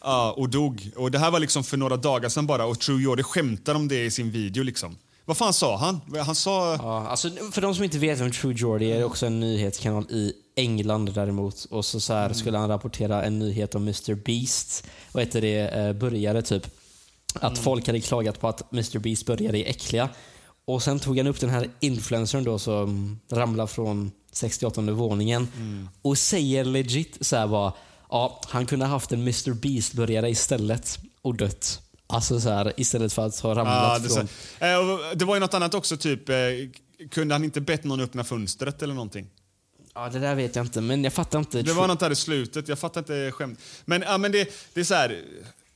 [SPEAKER 2] Ja, och dog. Och det här var liksom för några dagar sedan bara och True Jordy skämtar om det i sin video. Liksom. Vad fan sa han? Han sa...
[SPEAKER 3] Ja, alltså, för de som inte vet vem True Geordie är, det också en nyhetskanal i England däremot. Och så, så här skulle han rapportera en nyhet om Mr Beast. Vad heter det? Eh, började typ. Att folk hade klagat på att Mr Beast började är äckliga. Och sen tog han upp den här influencern då som ramlade från 68 våningen och säger legit så här bara, ja, han kunde ha haft en Mr Beast-börjare istället och dött. Alltså så här, istället för att ha ramlat
[SPEAKER 2] Ja,
[SPEAKER 3] från...
[SPEAKER 2] Eh, det var ju något annat också, typ. Eh, kunde han inte bett någon öppna fönstret eller någonting?
[SPEAKER 3] Ja, det där vet jag inte, men jag fattar inte.
[SPEAKER 2] Det var något där i slutet. Jag fattar inte skämt. Men, ja, men det, det är så här,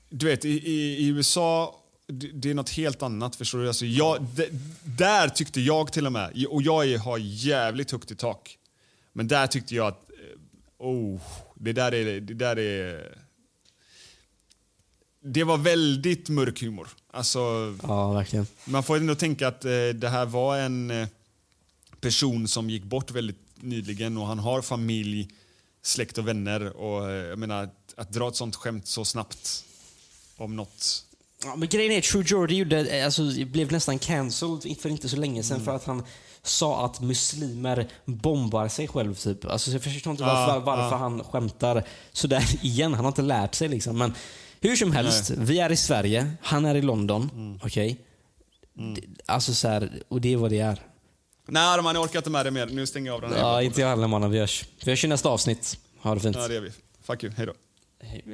[SPEAKER 2] du vet, i, i, i USA, det, är något helt annat. Förstår du? Alltså, jag, där tyckte jag till och med, och jag har jävligt högt i tak, men där tyckte jag att, eh, oh, det där är, det där är, det var väldigt mörk humor. Alltså,
[SPEAKER 3] Ja, verkligen.
[SPEAKER 2] man får ändå tänka att eh, det här var en eh, person som gick bort väldigt nyligen och han har familj, släkt och vänner. Och eh, jag menar, att, att dra ett sånt skämt så snabbt om något...
[SPEAKER 3] Ja, men grejen är, True Geordie gjorde, alltså, blev nästan cancelled för inte så länge sedan för att han sa att muslimer bombar sig själv. Typ. Alltså, så jag förstår inte varför, varför han skämtar sådär igen. Han har inte lärt sig. Liksom. Men hur som helst, vi är i Sverige, han är i London. Okej? Det- Alltså så här, och det är vad det är.
[SPEAKER 2] Nej, man orkar inte med det mer. Nu stänger jag av den här.
[SPEAKER 3] Ja, inte jag heller mannen. Vi hörs. Vi hörs i nästa avsnitt. Ha det fint.
[SPEAKER 2] Ja, det gör vi. Fuck you. Hej då.